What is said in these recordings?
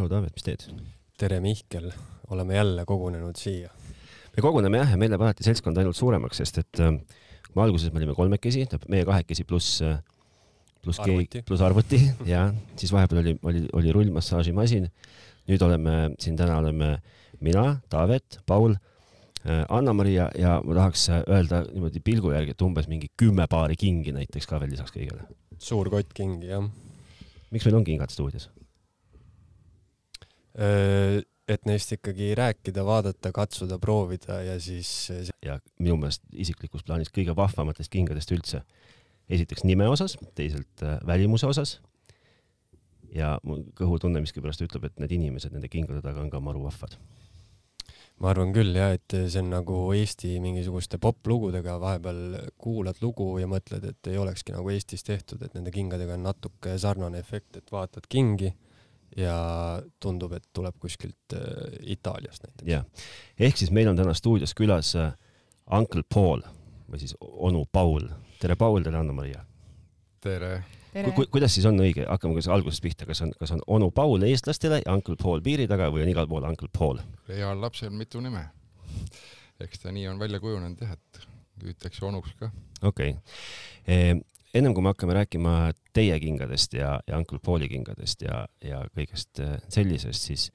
tšau, Taavet, mis teed? tere, Mihkel, oleme jälle kogunenud siia. me koguneme jah, ja meil läheb alati seltskond ainult suuremaks, sest et äh, kui me alguses me olime kolmekesi, meie kahekesi pluss äh, pluss keegi, pluss arvuti ja siis vahepeal oli, oli, oli rullmassaažimasin. nüüd oleme siin täna oleme mina, Taavet, Paul äh,, Anna-Maria ja ma tahaks öelda niimoodi pilgu järgi, et umbes mingi kümme paari kingi näiteks ka veel lisaks kõigele. suur kott kingi, jah. miks meil on kingad stuudios? Et neist ikkagi rääkida, vaadata, katsuda, proovida ja siis. ja minu meelest isiklikus plaanis kõige vahvamatest kingadest üldse. esiteks nime osas, teisalt äh, välimuse osas. ja mu kõhutunne miskipärast ütleb, et need inimesed nende kingade taga on ka maru vahvad. ma arvan küll jah, et see on nagu Eesti mingisuguste poplugudega, vahepeal kuulad lugu ja mõtled, et ei olekski nagu Eestis tehtud, et nende kingadega on natuke sarnane efekt, et vaatad kingi ja tundub, et tuleb kuskilt äh, Itaaliast näiteks. jah, ehk siis meil on täna stuudios külas äh, Uncle Paul või siis onu Paul. tere, Paul, tere, Anna-Maria. tere. Ku, kuidas siis on õige, hakkame kas algusest pihta, kas on, kas on onu Paul eestlastele ja Uncle Paul piiri taga või on igal pool Uncle Paul? heal lapsel mitu nime. eks ta nii on välja kujunenud jah, et hüütakse onuks ka. okei okay ennem kui me hakkame rääkima teie kingadest ja, ja Uncle Pauli kingadest ja, ja kõigest äh, sellisest, siis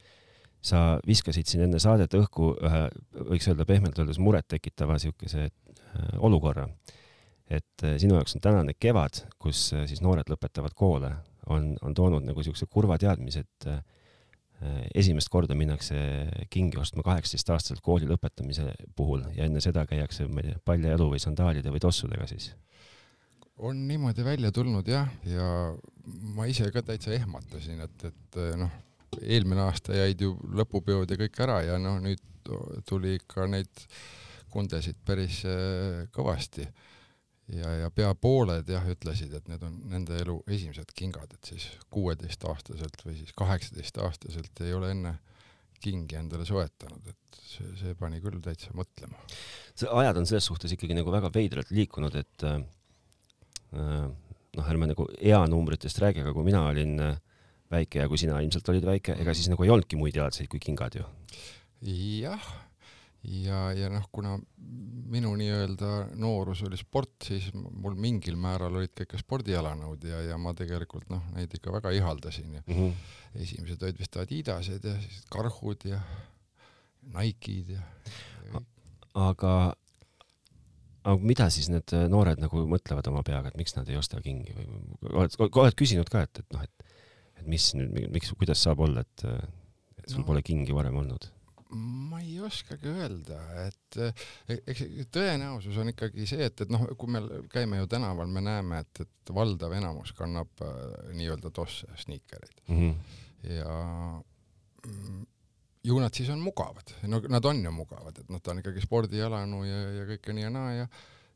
sa viskasid siin enne saadet õhku ühe, võiks öelda pehmelt öeldes murettekitava siukese äh, olukorra. et äh, sinu jaoks on tänane kevad, kus siis noored lõpetavad koole, on, on toonud nagu siukse kurva teadmise, et esimest korda minnakse kingi ostma kaheksateistaastaselt kooli lõpetamise puhul ja enne seda käiakse, ma ei tea, paljajalu või sandaalide või tossudega siis on niimoodi välja tulnud jah, ja ma ise ka täitsa ehmatasin, et, et noh, eelmine aasta jäid ju lõpupeod ja kõik ära ja noh, nüüd tuli ikka neid kundesid päris äh, kõvasti. ja, ja pea pooled jah, ütlesid, et need on nende elu esimesed kingad, et siis kuueteistaastaselt või siis kaheksateistaastaselt ei ole enne kingi endale soetanud, et see, see pani küll täitsa mõtlema. see ajad on selles suhtes ikkagi nagu väga veidralt liikunud, et Äh, noh, ärme nagu eanumbritest räägi, aga kui mina olin äh, väike ja kui sina ilmselt olid väike, ega siis nagu ei olnudki muid jalasid kui kingad ju. jah, ja, ja noh, kuna minu nii-öelda noorus oli sport, siis mul mingil määral olid ka ikka spordijalanõud ja, ja ma tegelikult noh, neid ikka väga ihaldasin ja mm -hmm. esimesed olid vist Adidased ja siis Karhud ja Nike'id ja aga aga mida siis need äh, noored nagu mõtlevad oma peaga, et miks nad ei osta kingi või oled, oled küsinud ka, et, et noh, et, et mis nüüd, miks, kuidas saab olla, et, et sul no, pole kingi varem olnud? ma ei oskagi öelda, et e-, eks tõenäosus on ikkagi see, et, et noh, kui me käime ju tänaval, me näeme, et, et valdav enamus kannab äh, nii-öelda tosse, sniikereid mhm. mm. -hmm. ja ju nad siis on mugavad, no nad on ju mugavad, et noh, ta on ikkagi spordijalanu ja, ja kõike nii ja naa ja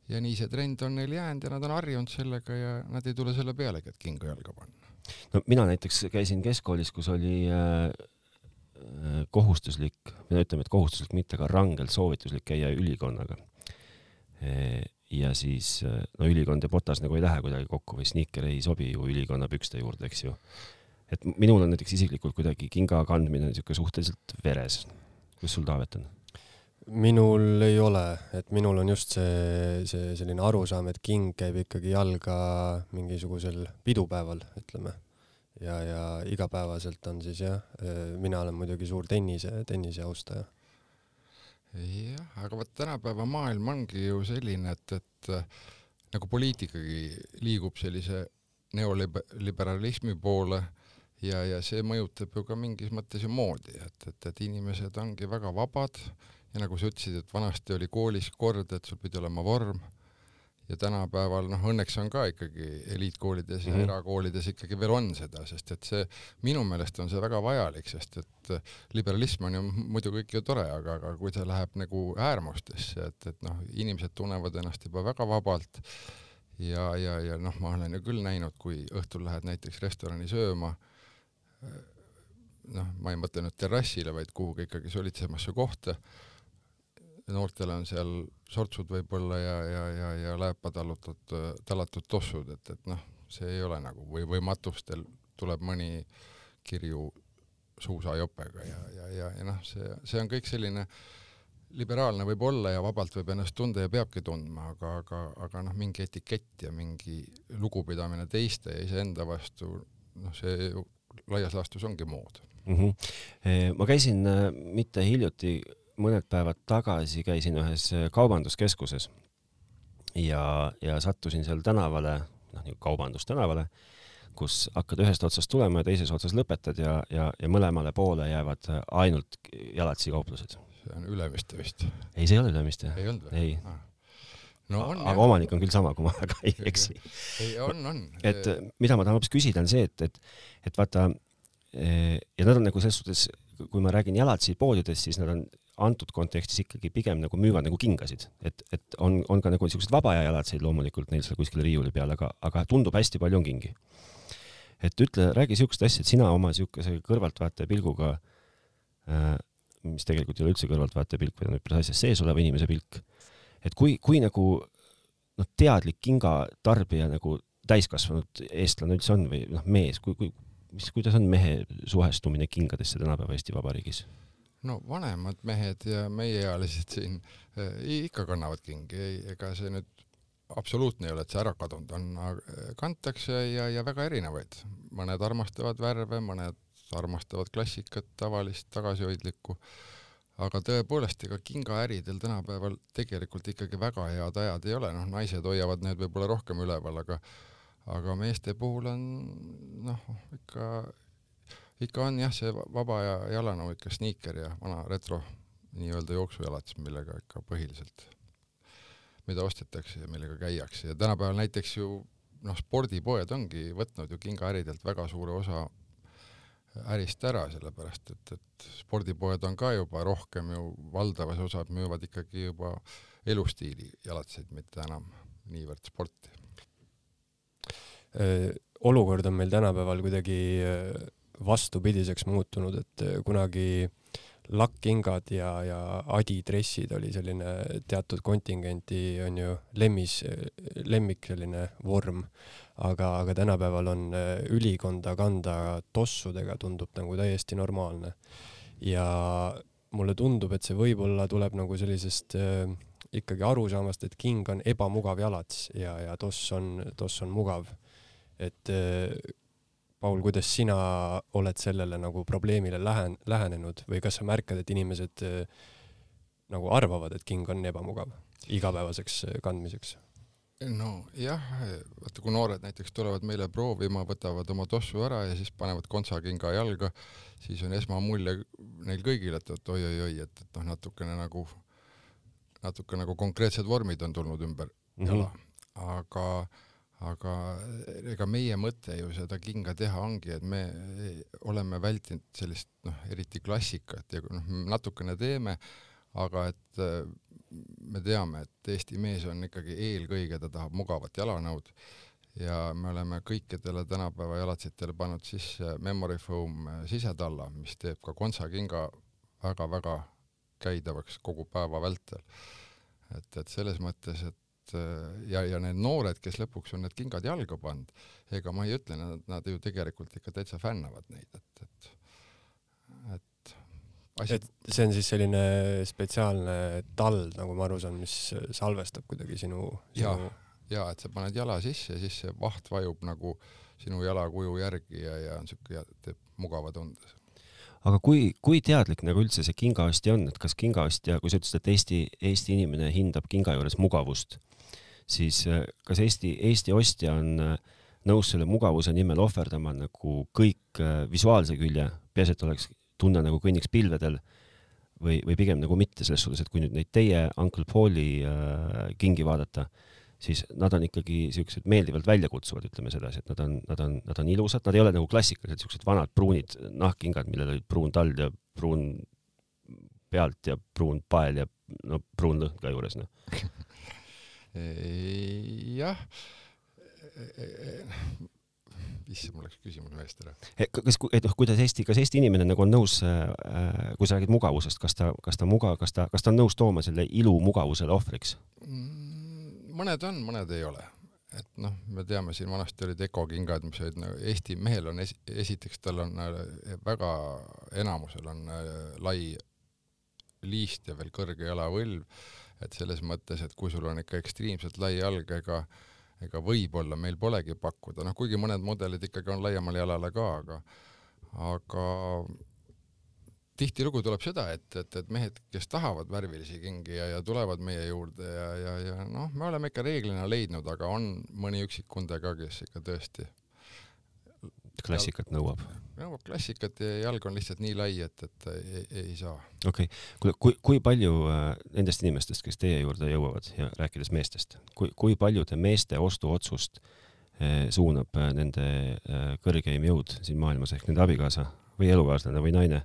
ja nii see trend on neil jäänud ja nad on harjunud sellega ja nad ei tule selle pealegi, et kinga jalga panna. no mina näiteks käisin keskkoolis, kus oli äh, äh kohustuslik, või no ütleme, et kohustuslik, mitte ka rangelt soovituslik käia ülikonnaga e. ja siis äh, no ülikond ja botas nagu ei lähe kuidagi kokku või sniiker ei sobi ju ülikonna pükste juurde, eks ju et minul on näiteks isiklikult kuidagi kinga kandmine niisugune suhteliselt veres. kuidas sul, Taavet, on? minul ei ole, et minul on just see, see selline arusaam, et king käib ikkagi jalga mingisugusel pidupäeval, ütleme. ja, ja igapäevaselt on siis jah, mina olen muidugi suur tennise, tennise austaja. jah, aga vot tänapäeva maailm ongi ju selline, et, et nagu poliitikagi liigub sellise neoliberalismi poole ja, ja see mõjutab ju ka mingis mõttes ju moodi, et, et, et inimesed ongi väga vabad. Ja nagu sa ütlesid, et vanasti oli koolis kord, et sul pidi olema vorm. Ja tänapäeval noh, õnneks on ka ikkagi eliitkoolides ja mm -hmm. erakoolides ikkagi veel on seda, sest et see minu meelest on see väga vajalik, sest et liberalism on ju muidu kõik ju tore, aga, aga kui see läheb nagu äärmustesse, et, et noh, inimesed tunnevad ennast juba väga vabalt. Ja, ja, ja noh, ma olen ju küll näinud, kui õhtul lähed näiteks restorani sööma noh, ma ei mõtle nüüd terrassile, vaid kuhugi ikkagi solitsemasse kohta. noortel on seal sortsud võib-olla ja, ja, ja, ja lääpa talutud, tallatud tossud, et, et noh, see ei ole nagu või, või matustel tuleb mõni kirju suusajopega ja, ja, ja, ja noh, see, see on kõik selline liberaalne võib olla ja vabalt võib ennast tunda ja peabki tundma, aga, aga, aga noh, mingi etikett ja mingi lugupidamine teiste ja iseenda vastu, noh, see ju laias laastus ongi mood mm. -hmm. ma käisin äh, mitte hiljuti, mõned päevad tagasi käisin ühes äh, kaubanduskeskuses ja, ja sattusin seal tänavale, noh nagu kaubandustänavale, kus hakkad ühest otsast tulema ja teises otsas lõpetad ja, ja, ja mõlemale poole jäävad ainult jalatsikauplused. see on Ülemiste vist? ei, see ei ole Ülemiste. ei olnud või? ei ah no on, aga jah. omanik on küll sama, kui ma väga ei eksi. ei, on, on. et mida ma tahan hoopis küsida, on see, et, et, et vaata ja nad on nagu selles suhtes, kui ma räägin jalatsipoodidest, siis nad on antud kontekstis ikkagi pigem nagu müüvad nagu kingasid, et, et on, on ka nagu niisuguseid vaba aja jalatseid loomulikult neil seal kuskil riiuli peal, aga, aga tundub hästi palju on kingi. et ütle, räägi niisugust asja, et sina oma niisuguse kõrvaltvaataja pilguga äh,, mis tegelikult ei ole üldse kõrvaltvaataja pilk, vaid on üpris asjas sees oleva inimese pilk, et kui, kui nagu noh, teadlik kingatarbija nagu täiskasvanud eestlane üldse on või noh, mees, kui, kui mis, kuidas on mehe suhestumine kingadesse tänapäeva Eesti Vabariigis? no vanemad mehed ja meieealised siin äh, ikka kannavad kingi, ega see nüüd absoluutne ei ole, et see ära kadunud on, kantakse ja, ja väga erinevaid. mõned armastavad värve, mõned armastavad klassikat, tavalist, tagasihoidlikku, aga tõepoolest, ega kingaäridel tänapäeval tegelikult ikkagi väga head ajad ei ole, noh, naised hoiavad need võib-olla rohkem üleval, aga aga meeste puhul on noh, ikka, ikka on jah, see vaba ja jalanõu ikka sniiker ja vana retro nii-öelda jooksujalats, millega ikka põhiliselt, mida ostetakse ja millega käiakse. Ja tänapäeval näiteks ju noh, spordipoed ongi võtnud ju kingaäridelt väga suure osa ärist ära, sellepärast et, et spordipoed on ka juba rohkem ju valdavas osas müüvad ikkagi juba elustiili jalatseid, mitte enam niivõrd sporti. Äh, olukord on meil tänapäeval kuidagi äh, vastupidiseks muutunud, et äh, kunagi lakkkingad ja, ja adidressid oli selline teatud kontingenti on ju lemmis, lemmik selline vorm, aga, aga tänapäeval on ülikonda kanda tossudega tundub nagu täiesti normaalne. ja mulle tundub, et see võib-olla tuleb nagu sellisest äh, ikkagi arusaamast, et king on ebamugav jalats ja, ja toss on, toss on mugav et äh, Paul, kuidas sina oled sellele nagu probleemile lähen-, lähenenud või kas sa märkad, et inimesed äh, nagu arvavad, et king on ebamugav igapäevaseks äh, kandmiseks? nojah, vaata kui noored näiteks tulevad meile proovima, võtavad oma tossu ära ja siis panevad kontsakinga jalga, siis on esmamulje neil kõigil, et, et oi-oi-oi, et, et noh, natukene nagu, natuke nagu konkreetsed vormid on tulnud ümber mm -hmm. jala, aga aga ega meie mõte ju seda kinga teha ongi, et me oleme vältinud sellist noh, eriti klassikat ja noh, natukene teeme, aga et äh, me teame, et Eesti mees on ikkagi eelkõige, ta tahab mugavat jalanõud ja me oleme kõikidele tänapäeva jalatsitele pannud sisse memory foam sisetalla, mis teeb ka kontsakinga väga-väga käidavaks kogu päeva vältel. et, et selles mõttes, et et äh, ja, ja need noored, kes lõpuks on need kingad jalga pannud, ega ma ei ütle, nad, nad ju tegelikult ikka täitsa fännavad neid, et, et, et asjad... et see on siis selline spetsiaalne tald, nagu ma aru saan, mis salvestab kuidagi sinu, sinu... ja, ja et sa paned jala sisse ja siis see vaht vajub nagu sinu jalakuju järgi ja, ja on siuke, teeb mugava tunde. Aga kui, kui teadlik nagu üldse see kingaostja on, et kas kingaostja, kui sa ütlesid, et Eesti, Eesti inimene hindab kinga juures mugavust, siis äh, kas Eesti, Eesti ostja on äh, nõus selle mugavuse nimel ohverdama nagu kõik äh, visuaalse külje, peaasi, et oleks tunne nagu kõnniks pilvedel või, või pigem nagu mitte selles suhtes, et kui nüüd neid teie Uncle Pauli äh, kingi vaadata, siis nad on ikkagi siuksed meeldivalt väljakutsuvad, ütleme sedasi, et nad on, nad on, nad on ilusad, nad ei ole nagu klassikalised siuksed vanad pruunid nahkkingad, millel olid pruun tald ja pruun pealt ja pruun pael ja no pruun lõhn ka juures, noh jah, issand, mul läks küsimus meelest ära. kas, et noh, kuidas Eesti, kas Eesti inimene nagu on nõus äh,, kui sa räägid mugavusest, kas ta, kas ta muga-, kas ta, kas ta on nõus tooma selle ilu mugavusele ohvriks? Mm, mõned on, mõned ei ole. et noh, me teame, siin vanasti olid ökokingad, mis olid nagu Eesti mehel on esi, esiteks tal on äh, väga, enamusel on äh, lai liist ja veel kõrge jalavõlv, et selles mõttes, et kui sul on ikka ekstreemselt lai jalg, ega ega võib-olla meil polegi pakkuda, noh kuigi mõned mudelid ikkagi on laiemale jalale ka, aga aga tihtilugu tuleb seda, et, et, et mehed, kes tahavad värvilisi kingi ja, ja tulevad meie juurde ja, ja, ja noh, me oleme ikka reeglina leidnud, aga on mõni üksik kunde ka, kes ikka tõesti klassikat nõuab. nõuab klassikat ja jalg on lihtsalt nii lai, et, et ei, ei saa. okei okay., kuule, kui, kui palju äh, nendest inimestest, kes teie juurde jõuavad ja rääkides meestest, kui, kui paljude meeste ostuotsust äh, suunab äh, nende äh, kõrgeim jõud siin maailmas ehk nende abikaasa või elukaaslane või naine?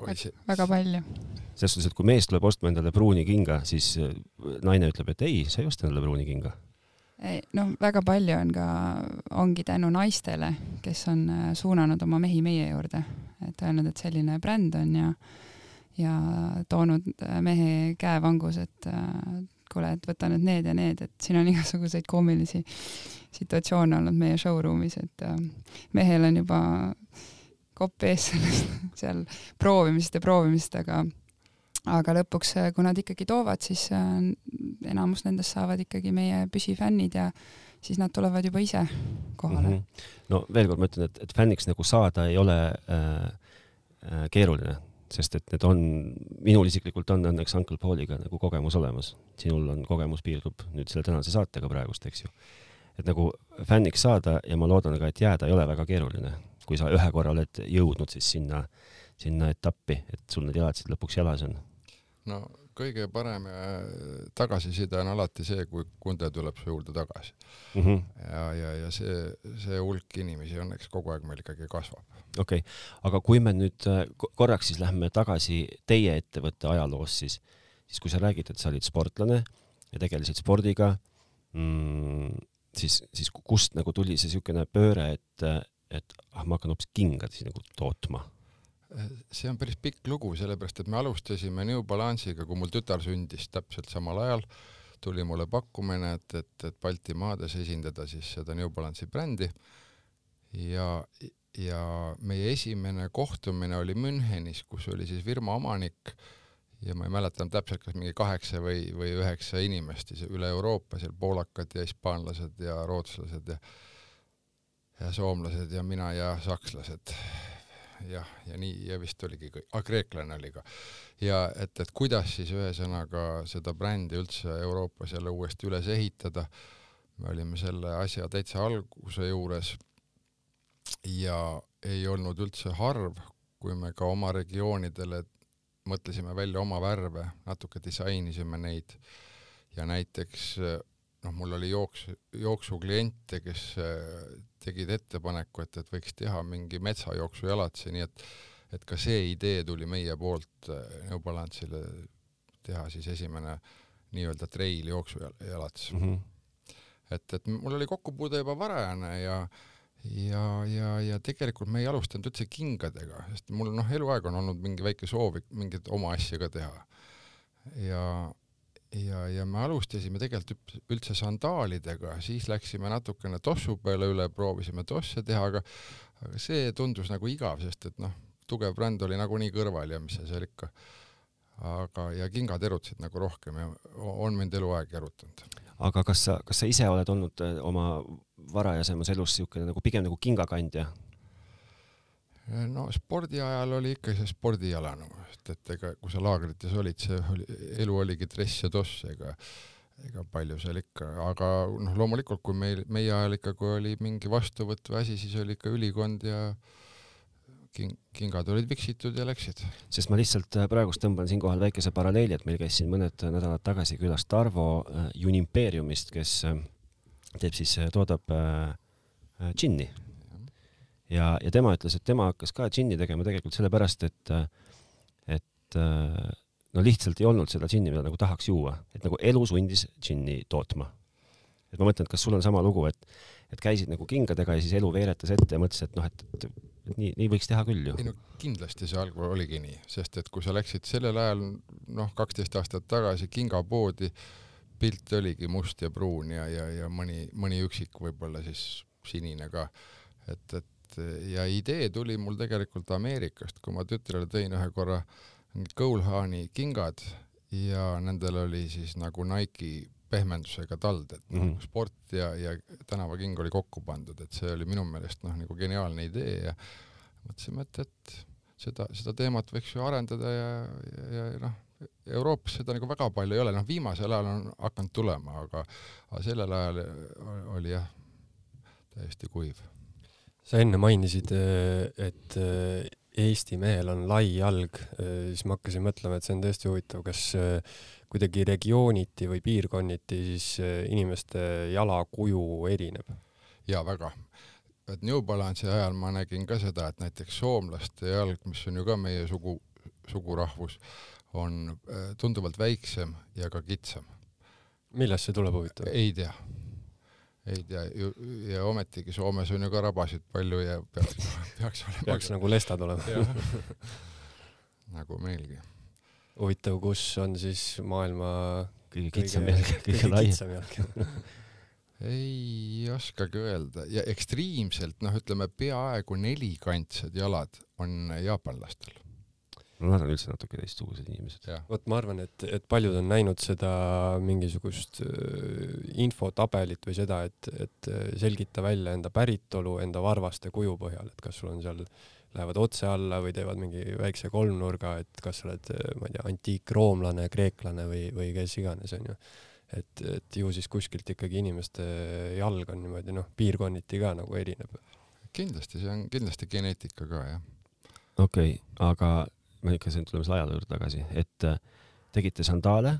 väga palju. selles suhtes, et kui mees tuleb ostma endale pruuni kinga, siis äh, naine ütleb, et ei, sa ei osta endale pruuni kinga. Noh, väga palju on ka, ongi tänu naistele, kes on äh, suunanud oma mehi meie juurde, et öelnud, et selline bränd on ja ja toonud äh, mehe käevangus, et kuule, et võta nüüd need ja need, et siin on igasuguseid koomilisi situatsioone olnud meie showroom'is, et mehel on juba kopp ees sellest seal proovimisest ja proovimisest, aga aga lõpuks, kui nad ikkagi toovad, siis äh, enamus nendest saavad ikkagi meie püsifännid ja siis nad tulevad juba ise kohale mm. -hmm. no veel kord ma ütlen, et, et fänniks nagu saada ei ole äh, äh, keeruline, sest et need on, minul isiklikult on õnneks Uncle Pauliga nagu kogemus olemas. sinul on kogemus piirdub nüüd selle tänase saatega praegust, eks ju. et nagu fänniks saada ja ma loodan ka, et jääda ei ole väga keeruline kui sa ühe korra oled jõudnud siis sinna, sinna etappi, et sul need jalad siis lõpuks jalas on? No kõige parem äh, tagasiside on alati see, kui kunde tuleb su juurde tagasi mm. -hmm. ja, ja, ja see, see hulk inimesi õnneks kogu aeg meil ikkagi kasvab. okei okay., aga kui me nüüd äh, korraks siis lähme tagasi teie ettevõtte ajaloos, siis, siis kui sa räägid, et sa olid sportlane ja tegelesid spordiga mm,, siis, siis kust nagu tuli see niisugune pööre, et, et ah, ma hakkan hoopis kingasid nagu tootma? See on päris pikk lugu, sellepärast et me alustasime New Balance'iga, kui mul tütar sündis täpselt samal ajal, tuli mulle pakkumine, et, et, et Baltimaades esindada siis seda New Balance'i brändi ja, ja meie esimene kohtumine oli Münchenis, kus oli siis firma omanik ja ma ei mäleta enam täpselt, kas mingi kaheksa või, või üheksa inimest siis üle Euroopa, seal poolakad ja hispaanlased ja rootslased ja ja soomlased ja mina ja sakslased. Jah, ja nii ja vist oligi ah kreeklane oli ka. ja et, et kuidas siis ühesõnaga seda brändi üldse Euroopas jälle uuesti üles ehitada. me olime selle asja täitsa alguse juures ja ei olnud üldse harv, kui me ka oma regioonidele mõtlesime välja oma värve, natuke disainisime neid ja näiteks noh, mul oli jooks, jooksukliente, kes äh, tegid ettepaneku, et, et võiks teha mingi metsajooksujalatsi, nii et et ka see idee tuli meie poolt äh, New Balance'ile teha siis esimene nii-öelda trail jooksujalats mm. -hmm. et, et mul oli kokkupuude juba varajane ja ja, ja, ja tegelikult me ei alustanud üldse kingadega, sest mul noh, eluaeg on olnud mingi väike soov mingit oma asja ka teha. ja, ja, ja me alustasime tegelikult üldse sandaalidega, siis läksime natukene tossu peale üle, proovisime tosse teha, aga aga see tundus nagu igav, sest et noh, tugev bränd oli nagunii kõrval ja mis sa seal ikka. aga, ja kingad erutasid nagu rohkem ja on mind eluaeg erutanud. aga kas sa, kas sa ise oled olnud eh, oma varajasemas elus niisugune nagu pigem nagu kingakandja? No spordi ajal oli ikka see spordijala nagu, et, et ega kui sa laagrites olid, see oli, elu oligi dress ja toss, ega ega palju seal ikka, aga noh, loomulikult kui meil, meie ajal ikka, kui oli mingi vastuvõtt või asi, siis oli ikka ülikond ja king, kingad olid viksitud ja läksid. sest ma lihtsalt äh, praegust tõmban siinkohal väikese paralleeli, et meil käis siin mõned nädalad tagasi külas Tarvo äh, Unimpeeriumist, kes äh, teeb siis, toodab äh, džinni ja, ja tema ütles, et tema hakkas ka džinni tegema tegelikult sellepärast, et, et no lihtsalt ei olnud seda džinni, mida nagu tahaks juua, et nagu elu sundis džinni tootma. et ma mõtlen, et kas sul on sama lugu, et, et käisid nagu kingadega ja siis elu veeretas ette ja mõtlesid, et noh, et, et, et nii, nii võiks teha küll ju. ei no kindlasti see algul oligi nii, sest et kui sa läksid sellel ajal noh, kaksteist aastat tagasi kingapoodi, pilt oligi must ja pruun ja, ja, ja mõni, mõni üksik võib-olla siis sinine ka. et, et ja idee tuli mul tegelikult Ameerikast, kui ma tütrele tõin ühe korra mingid Goalhani kingad ja nendel oli siis nagu Nike'i pehmendusega tald, et noh mm -hmm. sport ja, ja tänavaking oli kokku pandud, et see oli minu meelest noh, nagu geniaalne idee ja mõtlesime, et, et seda, seda teemat võiks ju arendada ja, ja, ja noh, Euroopas seda nagu väga palju ei ole, noh viimasel ajal on hakanud tulema, aga, aga sellel ajal oli jah, täiesti kuiv. Sa enne mainisid, et Eesti mehel on lai jalg, siis ma hakkasin mõtlema, et see on tõesti huvitav, kas kuidagi regiooniti või piirkonniti siis inimeste jalakuju erineb? jaa, väga et New Balance'i ajal ma nägin ka seda, et näiteks soomlaste jalg, mis on ju ka meie sugu, sugurahvus, on äh, tunduvalt väiksem ja ka kitsam. millest see tuleb huvitav? ei tea, ei tea ja ometigi Soomes on ju ka rabasid palju ja peaks, peaks olema. peaks nagu lestad olema nagu meilgi. huvitav, kus on siis maailma kõige kitsam jalg, kõige laiem ei oskagi öelda ja ekstreemselt noh, ütleme peaaegu nelikantsed jalad on jaapanlastel. No nad on üldse natuke teistsugused inimesed. vot ma arvan, et, et paljud on näinud seda mingisugust äh, infotabelit või seda, et, et äh, selgita välja enda päritolu enda varvaste kuju põhjal, et kas sul on seal lähevad otse alla või teevad mingi väikse kolmnurga, et kas sa oled, äh, ma ei tea, antiikroomlane, kreeklane või, või kes iganes, onju et, et ju siis kuskilt ikkagi inimeste jalg on niimoodi noh, piirkonniti ka nagu erineb. kindlasti, see on kindlasti geneetika ka jah. okei okay,, aga me ikka siin tuleme selle ajaloo juurde tagasi, et äh, tegite sandaale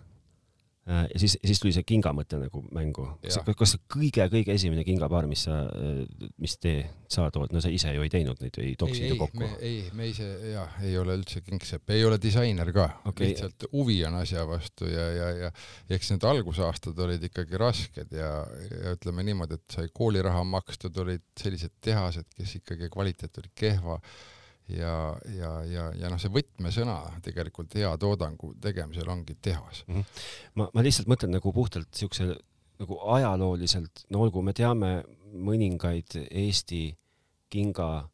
Äh, ja siis, siis tuli see kinga mõte nagu mängu. kas, kas see kõige-kõige esimene kingapaar, mis sa, äh, mis te, sa tood, no sa ise ju ei teinud neid, ei toksinud ju kokku? ei, me ise ja ei ole üldse kingsepp, ei ole disainer ka okay., lihtsalt huvi on asja vastu ja, ja, ja eks need algusaastad olid ikkagi rasked ja, ja ütleme niimoodi, et sai kooliraha makstud, olid sellised tehased, kes ikkagi kvaliteet oli kehva ja, ja, ja, ja noh, see võtmesõna tegelikult hea toodangu tegemisel ongi tehas mm. -hmm. ma, ma lihtsalt mõtlen nagu puhtalt siukse nagu ajalooliselt, no olgu, me teame mõningaid Eesti kinga äh,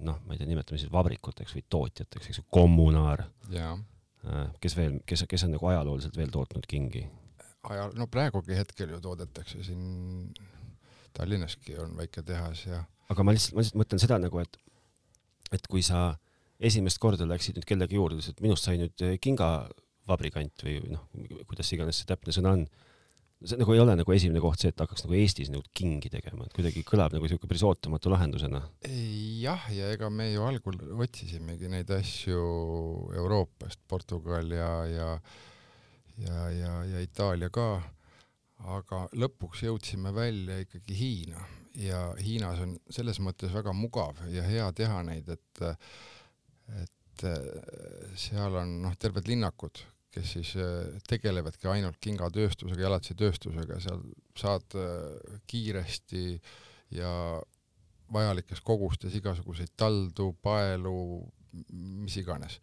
noh, ma ei tea, nimetame siis vabrikuteks või tootjateks, eks ju, Kommunaar. Äh, kes veel, kes, kes on nagu ajalooliselt veel tootnud kingi? aja, no praegugi hetkel ju toodetakse siin Tallinnaski on väike tehas ja aga ma lihtsalt, ma lihtsalt mõtlen seda nagu, et, et kui sa esimest korda läksid nüüd kellegi juurde, ütlesid, et minust sai nüüd eh, kingavabrikant või noh, kuidas iganes see täpne sõna on. see nagu ei ole nagu esimene koht see, et hakkaks nagu Eestis nagu kingi tegema, et kuidagi kõlab nagu siuke päris ootamatu lahendusena. jah, ja ega me ju algul otsisimegi neid asju Euroopast, Portugal ja, ja ja, ja, ja Itaalia ka, aga lõpuks jõudsime välja ikkagi Hiina ja Hiinas on selles mõttes väga mugav ja hea teha neid, et et seal on noh, terved linnakud, kes siis äh, tegelevadki ainult kingatööstusega, jalatsitööstusega, seal saad äh, kiiresti ja vajalikes kogustes igasuguseid taldu, paelu, mis iganes.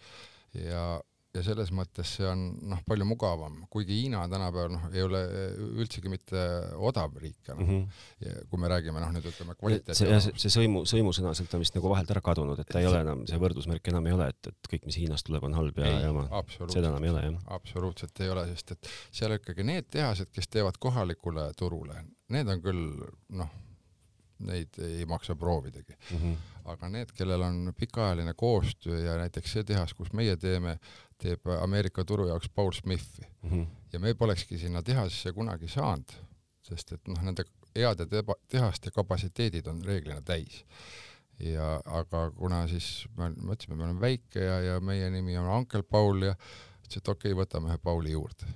ja ja selles mõttes see on noh, palju mugavam, kuigi Hiina tänapäeval noh, ei ole üldsegi mitte odav riik enam mm. -hmm. kui me räägime noh, nüüd ütleme kvaliteeti. see, see, see sõimu, sõimusõna sealt on vist nagu vahelt ära kadunud, et ta ei ole enam, see võrdusmärk enam ei ole, et, et kõik, mis Hiinast tuleb, on halb ja, ja ma, seda enam ei ole jah. absoluutselt ei ole, sest et seal ikkagi need tehased, kes teevad kohalikule turule, need on küll noh neid ei maksa proovidagi mm. -hmm. aga need, kellel on pikaajaline koostöö ja näiteks see tehas, kus meie teeme, teeb Ameerika turu jaoks Paul Smithi mm. -hmm. ja me polekski sinna tehasesse kunagi saanud, sest et noh, nende heade tehaste kapatsiteedid on reeglina täis. ja aga kuna siis me mõtlesime, me oleme väike ja, ja meie nimi on Uncle Paul ja ütles, et okei okay,, võtame ühe Pauli juurde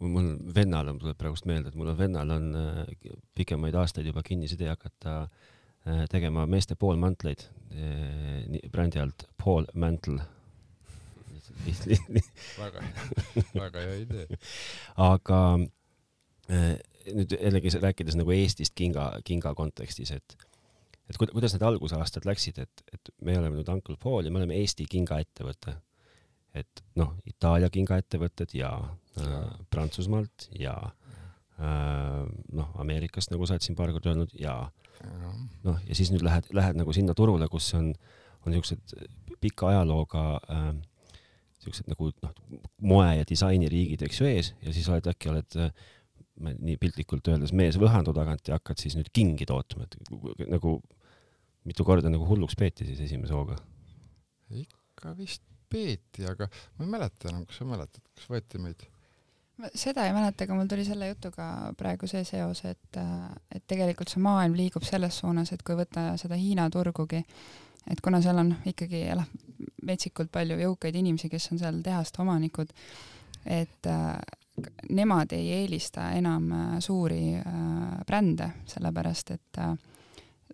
mul vennal on, tuleb praegust meelde, et mul on vennal on äh, pikemaid aastaid juba kinnisidee hakata äh, tegema meeste poolmantleid äh, brändi alt Paul Mantle väga hea, väga hea idee. aga nüüd jällegi rääkides nagu Eestist kinga, kinga kontekstis, et et kuidas need algusaastad läksid, et, et me oleme nüüd Uncle Paul ja me oleme Eesti kingaettevõte et noh, Itaalia kingaettevõtted ja äh, Prantsusmaalt ja äh, noh, Ameerikast, nagu sa oled siin paar korda öelnud, ja noh, ja siis nüüd lähed, lähed nagu sinna turule, kus on, on niisugused pika ajalooga äh, siuksed nagu noh, moe ja disainiriigid, eks ju, ees ja siis oled äkki oled äh, nii piltlikult öeldes mees võhandu tagant ja hakkad siis nüüd kingi tootma, et nagu mitu korda nagu hulluks peeti siis esimese hooga? ikka vist peeti, aga ma ei mäleta enam, kas sa mäletad, kas võeti meid? seda ei mäleta, aga mul tuli selle jutuga praegu see seos, et, et tegelikult see maailm liigub selles suunas, et kui võtta seda Hiina turgugi, et kuna seal on ikkagi elab metsikult palju jõukaid inimesi, kes on seal tehaste omanikud, et äh, nemad ei eelista enam äh, suuri äh, brände, sellepärast et äh,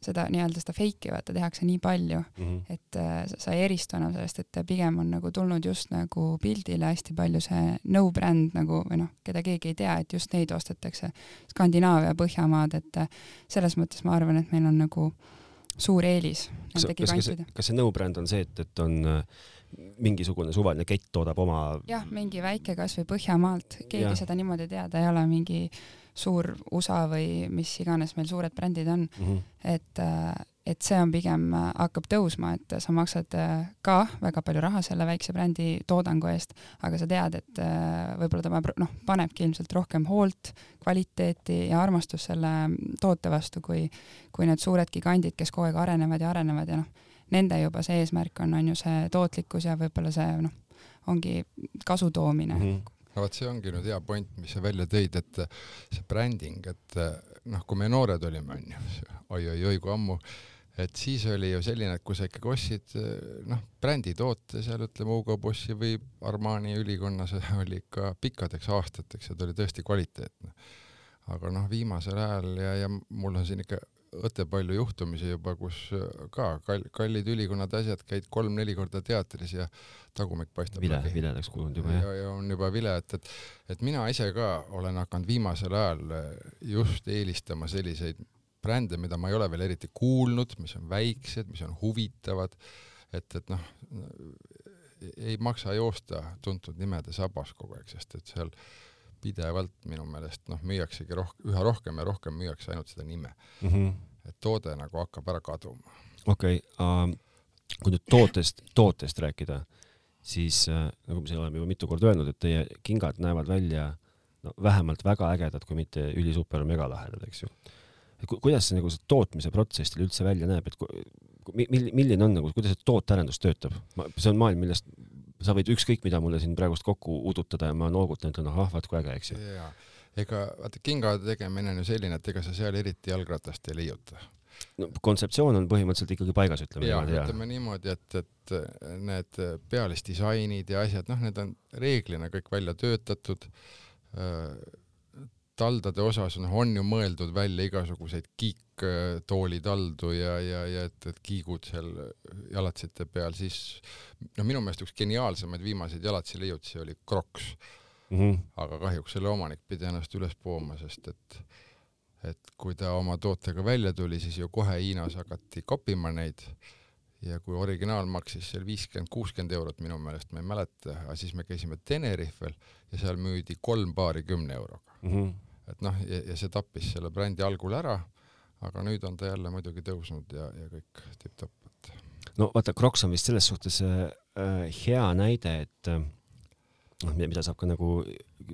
seda nii-öelda seda fake'i vaata tehakse nii palju mm, -hmm. et äh, sa ei eristu enam sellest, et pigem on nagu tulnud just nagu pildile hästi palju see no bränd nagu või noh, keda keegi ei tea, et just neid ostetakse. Skandinaavia, Põhjamaad, et äh, selles mõttes ma arvan, et meil on nagu suur eelis nende gigantide. kas see no bränd on see, et, et on äh, mingisugune suvaline kett toodab oma jah, mingi väike kasvõi Põhjamaalt, keegi ja. seda niimoodi ei tea, ta ei ole mingi suur USA või mis iganes meil suured brändid on mm, -hmm. et, äh, et see on pigem, äh, hakkab tõusma, et sa maksad äh, ka väga palju raha selle väikse brändi toodangu eest, aga sa tead, et võib-olla ta noh, panebki ilmselt rohkem hoolt, kvaliteeti ja armastust selle toote vastu, kui, kui need suured gigandid, kes kogu aeg arenevad ja arenevad ja noh, nende juba see eesmärk on, on ju see tootlikkus ja võib-olla see noh, ongi kasu toomine mm. -hmm no vot, see ongi nüüd hea point, mis sa välja tõid, et see bränding, et noh, kui me noored olime, onju, oi-oi-oi, kui ammu, et siis oli ju selline, et kui sa ikkagi ostsid noh, bränditoote seal ütleme Hugo Bossi või Armani ülikonnas oli ikka pikkadeks aastateks ja ta oli tõesti kvaliteetne. aga noh, viimasel ajal ja, ja mul on siin ikka õte palju juhtumisi juba, kus ka kall, kallid ülikonnad, asjad, käid kolm-neli korda teatris ja tagumik paistab vile, viledaks kujunud juba jah. ja on juba vile, et, et, et mina ise ka olen hakanud viimasel ajal just eelistama selliseid brände, mida ma ei ole veel eriti kuulnud, mis on väiksed, mis on huvitavad, et, et noh, ei maksa joosta tuntud nimede sabas kogu aeg, sest et seal pidevalt minu meelest noh, müüaksegi roh-, üha rohkem ja rohkem müüakse ainult seda nime mm. -hmm. et toode nagu hakkab ära kaduma. okei okay, uh,, kui nüüd tootest, tootest rääkida, siis uh, nagu me siin oleme juba mitu korda öelnud, et teie kingad näevad välja no vähemalt väga ägedad, kui mitte ülisuper megalahedad, eks ju. Ku, kuidas see nagu see tootmise protsess teil üldse välja näeb, et ku, milline, milline on nagu, kuidas see tootearendus töötab? see on maailm, millest sa võid ükskõik mida mulle siin praegust kokku udutada ja ma noogutan, ütlen ahah, vaat kui äge, eks ju. ega vaata kingade tegemine on ju selline, et ega sa seal eriti jalgratast ei leiuta. no kontseptsioon on põhimõtteliselt ikkagi paigas, ütleme ja, ütleme niimoodi, et, et need pealisdisainid ja asjad, noh, need on reeglina kõik välja töötatud taldade osas noh, on ju mõeldud välja igasuguseid kiiktoolitaldu ja, ja, ja et, et kiigud seal jalatsite peal, siis no minu meelest üks geniaalsemaid viimaseid jalatsi leiutisi oli Crocs mm. -hmm. aga kahjuks selle omanik pidi ennast üles pooma, sest et et kui ta oma tootega välja tuli, siis ju kohe Hiinas hakati kopima neid ja kui originaal maksis seal viiskümmend, kuuskümmend eurot minu meelest, ma ei mäleta, aga siis me käisime Tenerifel ja seal müüdi kolm paari kümne euroga mm. -hmm et noh, ja, ja see tappis selle brändi algul ära, aga nüüd on ta jälle muidugi tõusnud ja, ja kõik tipp-topp, et. no vaata, Crocs on vist selles suhtes äh, hea näide, et äh, noh, mida saab ka nagu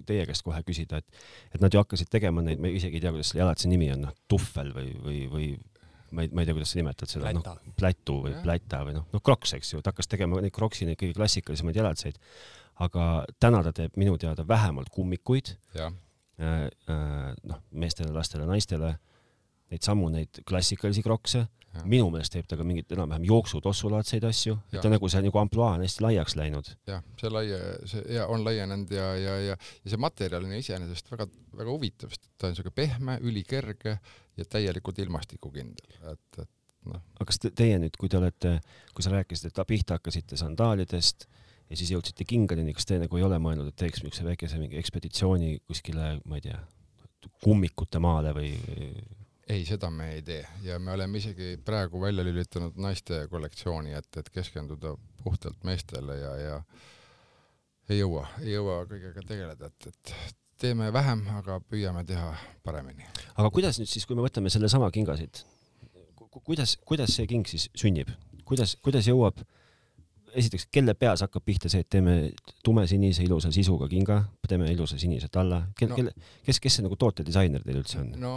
teie käest kohe küsida, et, et nad ju hakkasid tegema neid, ma isegi ei tea, kuidas selle jalatise nimi on, noh, tuhvel või, või, või ma ei, ma ei tea, kuidas sa nimetad seda, noh, plätu või yeah. pläta või noh, noh, Crocs, eks ju, ta hakkas tegema neid Crocsi, neid kõige klassikalisemaid jalatseid, aga täna ta teeb minu teada vähemalt kummikuid Äh, äh, noh, meestele, lastele, naistele, neid samu, neid klassikalisi krokse. minu meelest teeb ta ka mingeid enam-vähem jooksutossulaadseid asju, et ta nagu see nagu ampluaa on hästi laiaks läinud. jah, see laie, see ja on laienenud ja, ja, ja, ja see materjal on iseenesest väga, väga huvitav, sest ta on siuke pehme, ülikerge ja täielikult ilmastikukindel, et, et noh. aga kas te, teie nüüd, kui te olete, kui sa rääkisid, et pihta hakkasite sandaalidest ja siis jõudsite kingadeni, kas te nagu ei ole mõelnud, et teeks niisuguse väikese mingi ekspeditsiooni kuskile, ma ei tea, kummikute maale või? ei, seda me ei tee ja me oleme isegi praegu välja lülitanud naiste kollektsiooni, et, et keskenduda puhtalt meestele ja, ja ei jõua, ei jõua kõigega tegeleda, et, et teeme vähem, aga püüame teha paremini. aga kuidas nüüd siis, kui me võtame sellesama kinga siit, kuidas, kuidas see king siis sünnib, kuidas, kuidas jõuab esiteks, kelle peas hakkab pihta see, et teeme tumesinise ilusa sisuga kinga, teeme ilusa sinise talla, kel- No. kelle, kes, kes see nagu tootedisainer teil üldse on? no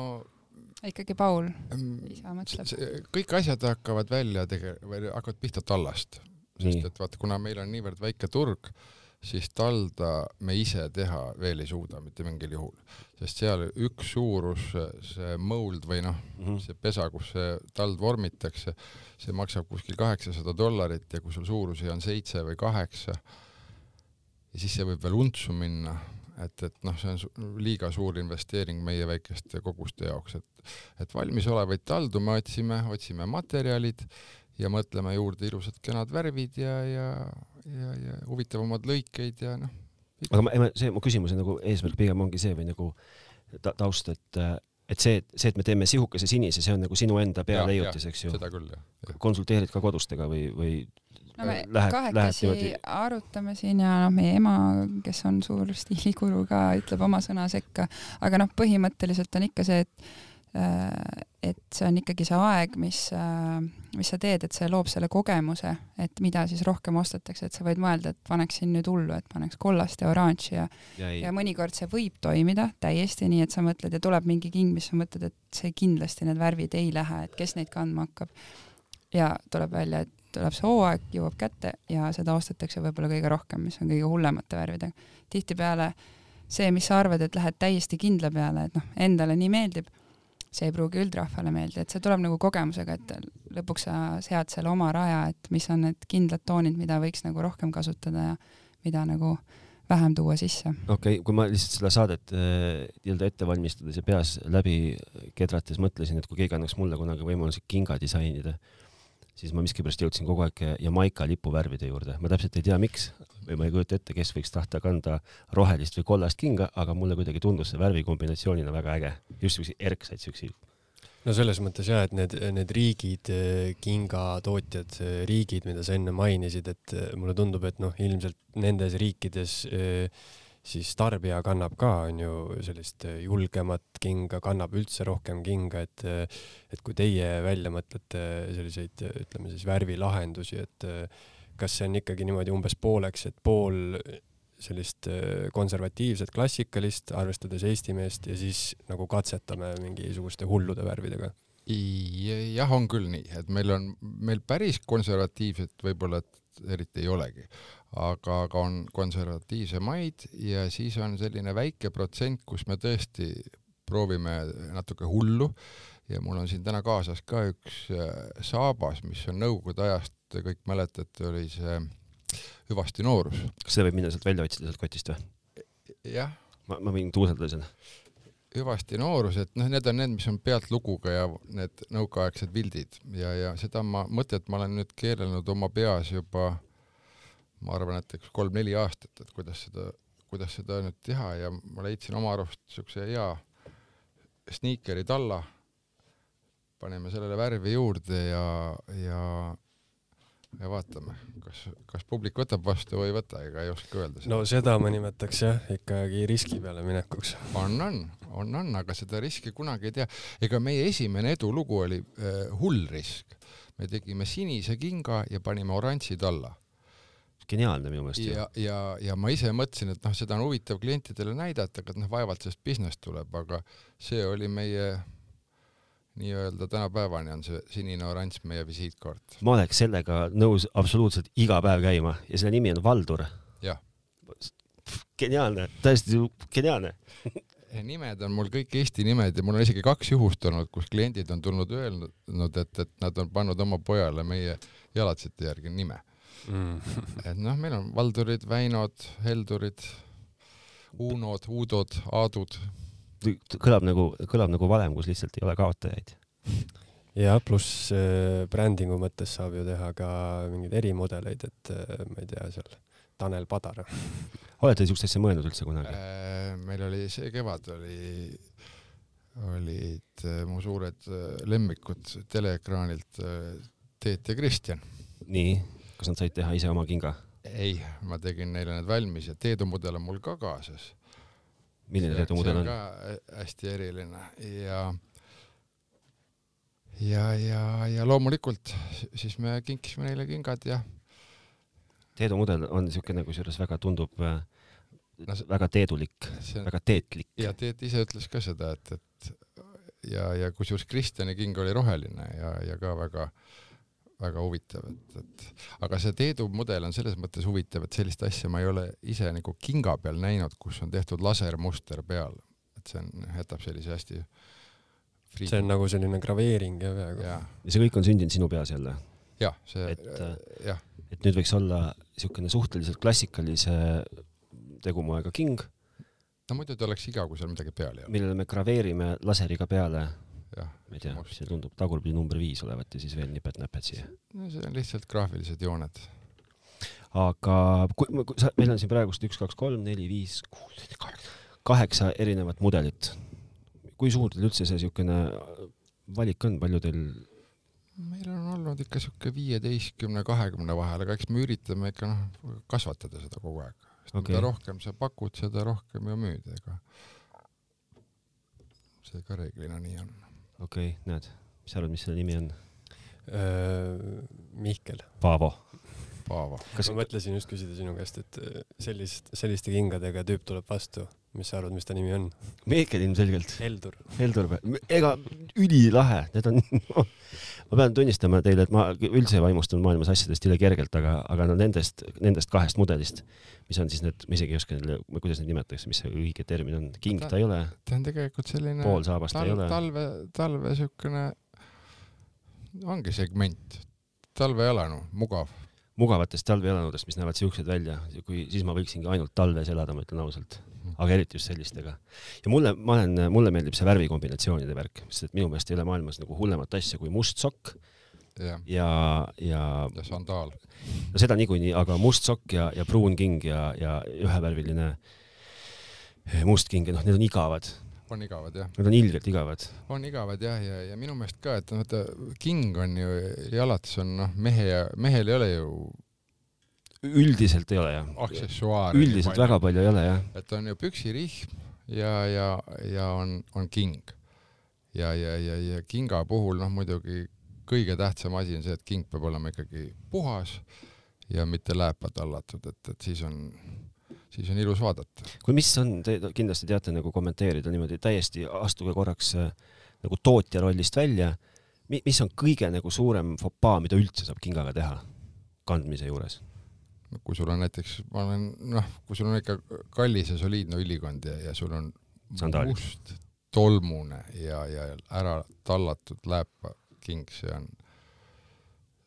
ikkagi Paul mm, ise mõtleb. kõik asjad hakkavad välja tege- või hakkavad pihta tallast, Nii. sest et vaata, kuna meil on niivõrd väike turg, siis talda me ise teha veel ei suuda mitte mingil juhul, sest seal üks suurus, see mold või noh, Mhm. see pesa, kus see tald vormitakse, see maksab kuskil kaheksasada dollarit ja kui sul suurusi on seitse või kaheksa, ja siis see võib veel untsu minna, et, et noh, see on liiga suur investeering meie väikeste koguste jaoks, et, et valmisolevaid taldu me otsime, otsime materjalid ja mõtleme juurde ilusad kenad värvid ja, ja, ja, ja huvitavamad lõikeid ja noh, aga ma, see mu küsimuse nagu eesmärk pigem ongi see või nagu ta, taust, et, et see, see, et me teeme sihukese sinise, see on nagu sinu enda pea Jaa, leiutis, eks ju. seda küll jah. konsulteerid ka kodustega või, või no me lähed kahekesi niimoodi arutame siin ja noh, meie ema, kes on suur stiiliguru ka, ütleb oma sõna sekka, aga noh, põhimõtteliselt on ikka see, et et see on ikkagi see aeg, mis, mis sa teed, et see loob selle kogemuse, et mida siis rohkem ostetakse, et sa võid mõelda, et paneksin nüüd hullu, et paneks kollast ja oranži ja ja ei ja mõnikord see võib toimida täiesti nii, et sa mõtled ja tuleb mingi king, mis sa mõtled, et see kindlasti need värvid ei lähe, et kes neid kandma hakkab. ja tuleb välja, et tuleb see hooaeg, jõuab kätte ja seda ostetakse võib-olla kõige rohkem, mis on kõige hullemate värvidega. tihtipeale see, mis sa arvad, et lähed täiesti kindla peale, et noh, endale nii meeldib, see ei pruugi üldrahvale meeldida, et see tuleb nagu kogemusega, et lõpuks sa sead selle oma raja, et mis on need kindlad toonid, mida võiks nagu rohkem kasutada ja mida nagu vähem tuua sisse. okei okay,, kui ma lihtsalt seda saadet äh, nii-öelda ette valmistades ja peas läbi kedrates mõtlesin, et kui keegi annaks mulle kunagi võimaluse kinga disainida, siis ma miskipärast jõudsin kogu aeg Jamaica lipuvärvide juurde. ma täpselt ei tea, miks või ma ei kujuta ette, kes võiks tahta kanda rohelist või kollast kinga, aga mulle kuidagi tundus see värvikombinatsioonina väga äge. just siukseid erksaid siukseid. no selles mõttes jah, et need, need riigid, kingatootjad, riigid, mida sa enne mainisid, et mulle tundub, et noh, ilmselt nendes riikides siis tarbija kannab ka, on ju, sellist julgemat kinga, kannab üldse rohkem kinga, et et kui teie välja mõtlete selliseid, ütleme siis värvilahendusi, et kas see on ikkagi niimoodi umbes pooleks, et pool sellist konservatiivset klassikalist, arvestades eesti meest ja siis nagu katsetame mingisuguste hullude värvidega? jah, on küll nii, et meil on, meil päris konservatiivset võib-olla eriti ei olegi, aga, aga on konservatiivsemaid ja siis on selline väike protsent, kus me tõesti proovime natuke hullu ja mul on siin täna kaasas ka üks saabas, mis on nõukogude ajast, kõik mäletate, oli see hüvasti noorus. kas seda võib minna sealt välja otsida sealt kotist või? jah. ma, ma võin tuuseldada seda. hüvasti noorus, et noh, need on need, mis on pealtluguga ja need nõukaaegsed pildid ja, ja seda ma, mõtet ma olen nüüd keerelnud oma peas juba ma arvan, et üks kolm-neli aastat, et kuidas seda, kuidas seda nüüd teha ja ma leidsin oma arust niisuguse hea sniikeri talla, paneme sellele värvi juurde ja, ja ja vaatame, kas, kas publik võtab vastu või ei võta, ega ei oska öelda. no seda ma nimetaks jah, ikkagi riski peale minekuks. on, on, on, on, aga seda riski kunagi ei tea. ega meie esimene edulugu oli äh, hull risk. me tegime sinise kinga ja panime oranži talla. Geniaalne minu meelest. ja, ja, ja ma ise mõtlesin, et noh, seda on huvitav klientidele näidata, aga noh, vaevalt sellest business tuleb, aga see oli meie nii-öelda tänapäevani on see sinine-oranž meie visiitkaart. ma oleks sellega nõus absoluutselt iga päev käima ja selle nimi on Valdur. jah. geniaalne, täiesti geniaalne nimed on mul kõik Eesti nimed ja mul on isegi kaks juhust olnud, kus kliendid on tulnud öelnud, et, et nad on pannud oma pojale meie jalatsite järgi nime mm. et noh, meil on Valdurid, Väinod, Heldurid, Unod, Uudod, Aadud. kõlab nagu, kõlab nagu valem, kus lihtsalt ei ole kaotajaid. ja pluss äh, brändingu mõttes saab ju teha ka mingeid erimudeleid, et äh, ma ei tea, seal Tanel Padar olete siukest asja mõelnud üldse kunagi? meil oli see kevad oli, olid mu suured lemmikud teleekraanilt Teet ja Kristjan. nii, kas nad said teha ise oma kinga? ei, ma tegin neile need valmis ja Teedu mudel on mul ka kaasas. milline Teedu mudel on? hä- hästi eriline ja ja, ja, ja loomulikult siis me kinkisime neile kingad ja Teedu mudel on niisugune, kusjuures väga tundub äh, No see- väga teedulik, väga teetlik. ja Teet ise ütles ka seda, et, et ja, ja kusjuures Kristjani king oli roheline ja, ja ka väga väga huvitav, et, et aga see Teedu mudel on selles mõttes huvitav, et sellist asja ma ei ole ise nagu kinga peal näinud, kus on tehtud lasermuster peal, et see on, jätab sellise hästi free- see on nagu selline graveering ja peaaegu. ja, see kõik on sündinud sinu peas jälle, jah, see Et, äh, jah, et nüüd võiks olla niisugune suhteliselt klassikalise tegumoega king, no muidu ta oleks iga, kui seal midagi peal ei ole, millele me graveerime laseriga peale, jah. ma ei tea, see tundub tagurpidi number viis olevat ja siis veel nipet-näpet siia. no see on lihtsalt graafilised jooned. aga kui, kui sa, meil on siin praegust üks, kaks, kolm, neli, viis, kuus, seitse, kaheksa, kaheksa erinevat mudelit. kui suur teil üldse see niisugune valik on, palju teil, meil on olnud ikka sihuke viieteistkümne, kahekümne vahel, aga eks me üritame ikka noh, kasvatada seda kogu aeg. sest okay. mida rohkem sa pakud, seda rohkem ju müüd, ega see ka reeglina nii on. Okei okay,, näed, mis sa arvad, mis selle nimi on? Mihkel, Paavo. Paavo. kas ma mõtlesin just küsida sinu käest, et äh, sellist, selliste kingadega tüüp tuleb vastu, mis sa arvad, mis ta nimi on? Meekel ilmselgelt, Heldur. Heldur, ega ülilahe, need on ma pean tunnistama teile, et ma üldse ei vaimustunud maailmas asjadest üle kergelt, aga, aga no nendest, nendest kahest mudelist, mis on siis need, ma isegi ei oska neile, kuidas neid nimetatakse, mis see õige termin on, king ta ei ole, ta on tegelikult selline poolsaabas ta ei ole, talve, talve siukene, ongi segment, talvejalanu, mugav. mugavatest talveelanudest, mis näevad siuksed välja, kui siis ma võiksingi ainult talves elada, ma ütlen ausalt, aga eriti just sellistega. ja mulle, ma olen, mulle meeldib see värvikombinatsioonide värk, sest et minu meelest ei ole maailmas nagu hullemat asja kui must sokk jah, ja, ja ja sandaal. no seda niikuinii, aga must sokk ja, ja pruun king ja, ja ühevärviline must king ja noh, need on igavad, on igavad jah, need on ilgelt igavad. on igavad jah, ja, ja minu meelest ka, et vaata, king on ju jalates on noh, mehe ja mehel ei ole ju üldiselt ei ole jah, aksessuaare. üldiselt väga palju ei ole jah, et on ju püksirihm ja, ja, ja on, on king. ja, ja, ja, ja kinga puhul noh, muidugi kõige tähtsam asi on see, et king peab olema ikkagi puhas ja mitte lääpa tallatud, et, et siis on, siis on ilus vaadata. kui mis on, te kindlasti teate nagu kommenteerida niimoodi täiesti, astuge korraks äh, nagu tootja rollist välja. mis on kõige nagu suurem fopaa, mida üldse saab kingaga teha kandmise juures? Kui sul on näiteks, ma olen noh, kui sul on ikka kallis ja soliidne ülikond ja, ja sul on Sandaalid. must tolmune ja, ja ära tallatud lääpaking, see on,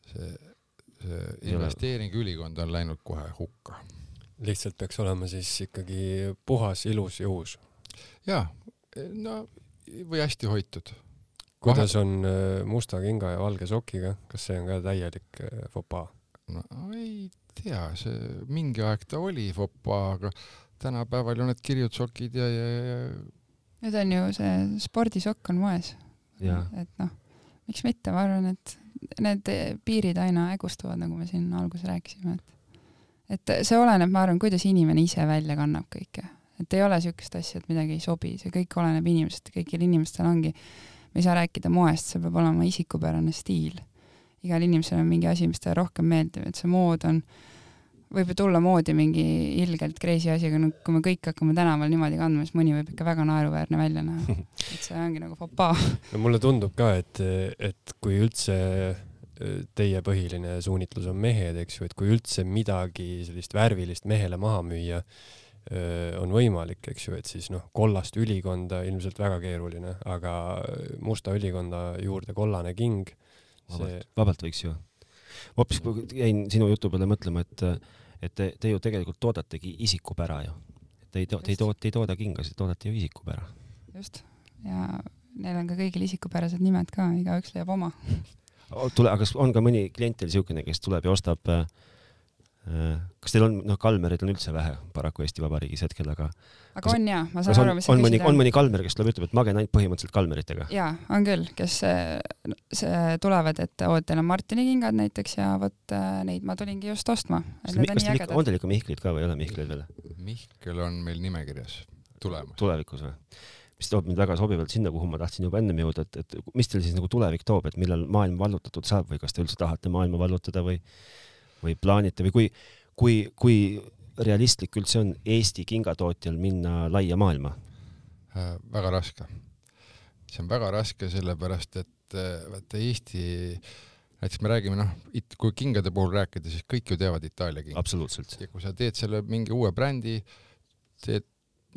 see, see investeering ülikonda on läinud kohe hukka. lihtsalt peaks olema siis ikkagi puhas, ilus ja uus. jaa, no või hästi hoitud. kuidas on äh, musta kinga ja valge sokiga, kas see on ka täielik äh, fopaa? no ei tea, see mingi aeg ta oli fopaa, aga tänapäeval ju need kirjutsokid ja, ja, ja nüüd on ju see spordisokk on moes. Et noh, miks mitte, ma arvan, et need piirid aina hägustuvad, nagu me siin alguses rääkisime, et et see oleneb, ma arvan, kuidas inimene ise välja kannab kõike, et ei ole niisugust asja, et midagi ei sobi, see kõik oleneb inimesest, kõigil inimestel ongi, me ei saa rääkida moest, see peab olema isikupärane stiil. Igal inimesel on mingi asi, mis talle rohkem meeldib, et see mood on, võib ju tulla moodi mingi ilgelt crazy asi, aga no kui me kõik hakkame tänaval niimoodi kandma, siis mõni võib ikka väga naeruväärne välja näha. et see ongi nagu fopaa. no mulle tundub ka, et, et kui üldse äh, teie põhiline suunitlus on mehed, eks ju, et kui üldse midagi sellist värvilist mehele maha müüa öö, on võimalik, eks ju, et siis noh, kollast ülikonda ilmselt väga keeruline, aga musta ülikonda juurde kollane king, vabalt, vabalt võiks ju. ma hoopis jäin sinu jutu peale mõtlema, et, et te, te ju tegelikult toodategi isikupära ju. Te ei too-, te ei too-, te ei tooda kingasid, toodate ju isikupära. just. ja neil on ka kõigil isikupärased nimed ka, igaüks leiab oma. tule, aga kas on ka mõni klient teil siukene, kes tuleb ja ostab äh, kas teil on, noh, Kalmereid on üldse vähe paraku Eesti Vabariigis hetkel, aga aga on jaa, ma saan kas aru, on, mis sa on mõni, küsid. on mõni Kalmer, kes tuleb, ütleb, et ma käin ainult põhimõtteliselt Kalmeritega? jaa, on küll, kes äh, see tulevad, et oo, teil on Martini kingad näiteks ja vot äh, neid ma tulingi just ostma. kas teil ikka, on teil ikka Mihkleid ka või ei ole Mihkleid veel? Mihkel on meil nimekirjas tulemas. tulevikus või? mis toob mind väga sobivalt sinna, kuhu ma tahtsin juba ennem jõuda, et, et mis teil siis nagu tulevik toob, et millal maailm vallutatud saab või kas te üldse tahate maailma vallutada või, või plaanite või kui, kui, kui realistlik üldse on Eesti kingatootjal minna laia maailma äh,? väga raske. see on väga raske, sellepärast et äh, vaata Eesti, näiteks me räägime noh, kui kingade puhul rääkida, siis kõik ju teavad Itaalia kinga. absoluutselt. ja kui sa teed selle mingi uue brändi, teed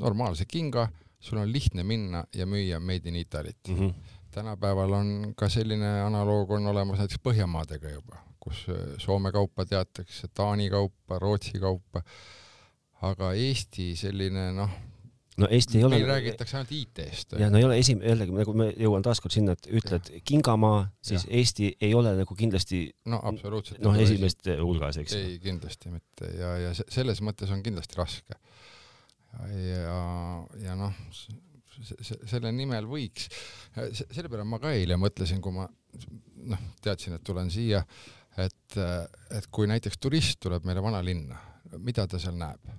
normaalse kinga sul on lihtne minna ja müüa Made in Italy't mm. -hmm. tänapäeval on ka selline analoog on olemas näiteks Põhjamaadega juba, kus äh, Soome kaupa teatakse, Taani kaupa, Rootsi kaupa, aga Eesti selline noh, no Eesti ei ole meil räägitakse ainult IT-st. ja no ei ole esim-, jällegi nagu ma jõuan taaskord sinna, et ütled ja. kingamaa, siis ja. Eesti ei ole nagu kindlasti no absoluutselt noh, esimeste hulgas, eks. ei, kindlasti mitte ja, ja selles mõttes on kindlasti raske ja, ja noh, selle nimel võiks, selle peale ma ka eile mõtlesin, kui ma noh, teadsin, et tulen siia, et, et kui näiteks turist tuleb meile vanalinna, mida ta seal näeb?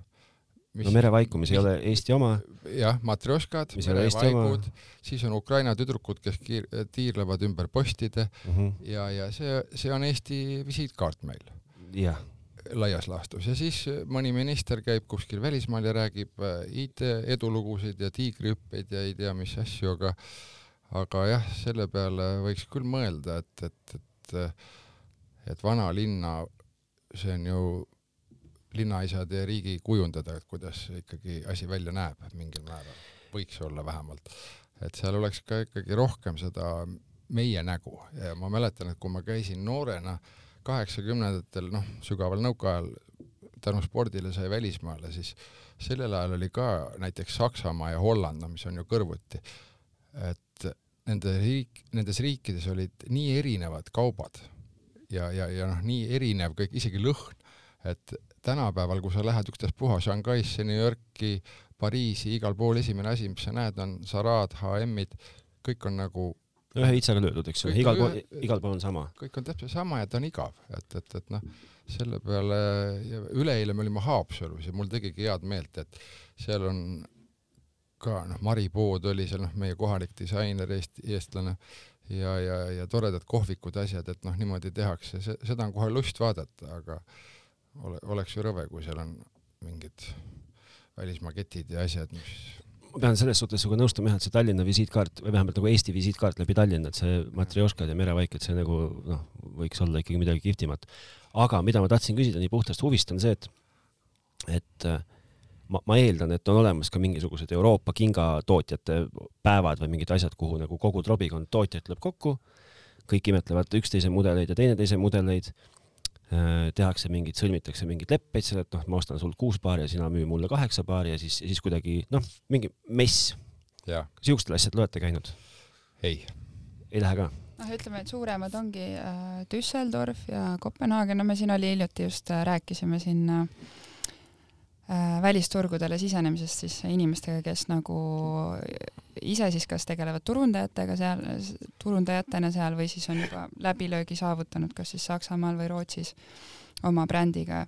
Mis, no merevaiku, mis ei ole Eesti oma. jah, matrjoškad, merevaikud, siis on Ukraina tüdrukud, kes kiir, tiirlevad ümber postide mm -hmm. ja, ja see, see on Eesti visiitkaart meil. jah laias laastus ja siis mõni minister käib kuskil välismaal ja räägib äh, IT-edulugusid ja tiigrihüppeid ja ei tea mis asju, aga aga jah, selle peale võiks küll mõelda, et, et, et et vanalinna, see on ju linnaisade ja riigi kujundada, et kuidas ikkagi asi välja näeb mingil määral, võiks olla vähemalt. et seal oleks ka ikkagi rohkem seda meie nägu. Ja ma mäletan, et kui ma käisin noorena kaheksakümnendatel, noh, sügaval nõukaajal tänu spordile sai välismaale, siis sellel ajal oli ka näiteks Saksamaa ja Holland, no mis on ju kõrvuti, et nende riik, nendes riikides olid nii erinevad kaubad ja, ja, ja noh, nii erinev kõik, isegi lõhn, et tänapäeval, kui sa lähed ükstaspuha Shanghai'sse, New Yorki, Pariisi, igal pool esimene asi, mis sa näed, on Sarad, HM-id, kõik on nagu ühe hitsaga löödud, eks ju, igal pool, igal pool on sama. kõik on täpselt sama ja ta on igav, et, et, et noh, selle peale, üleeile me olime Haapsalus ja mul tegigi head meelt, et seal on ka noh, Mari Pood oli seal noh, meie kohalik disainer, Eesti, eestlane ja, ja, ja toredad kohvikud, asjad, et noh, niimoodi tehakse, seda on kohe lust vaadata, aga ole, oleks ju rõve, kui seal on mingid välismaa ketid ja asjad, mis ma pean selles suhtes sinuga nõustuma jah, et see Tallinna visiitkaart või vähemalt nagu Eesti visiitkaart läbi Tallinna, et see matrjoškad ja merevaik, et see nagu noh, võiks olla ikkagi midagi kihvtimat. aga mida ma tahtsin küsida nii puhtast huvist, on see, et, et äh, ma, ma eeldan, et on olemas ka mingisugused Euroopa kingatootjate päevad või mingid asjad, kuhu nagu kogu trobikond tootjaid tuleb kokku, kõik imetlevad üksteise mudeleid ja teineteise mudeleid Äh, tehakse mingid, sõlmitakse mingeid leppeid seal, et noh, ma ostan sult kuus paari ja sina müü mulle kaheksa paari ja siis, siis kuidagi noh, mingi mess. siukstel asjad olete käinud? ei. ei lähe ka? noh, ütleme, et suuremad ongi äh, Düsseldorf ja Kopenhaagen, no me siin oli hiljuti just äh, rääkisime siin Äh, välisturgudele sisenemisest siis inimestega, kes nagu ise siis kas tegelevad turundajatega seal, turundajatena seal või siis on juba läbilöögi saavutanud, kas siis Saksamaal või Rootsis oma brändiga.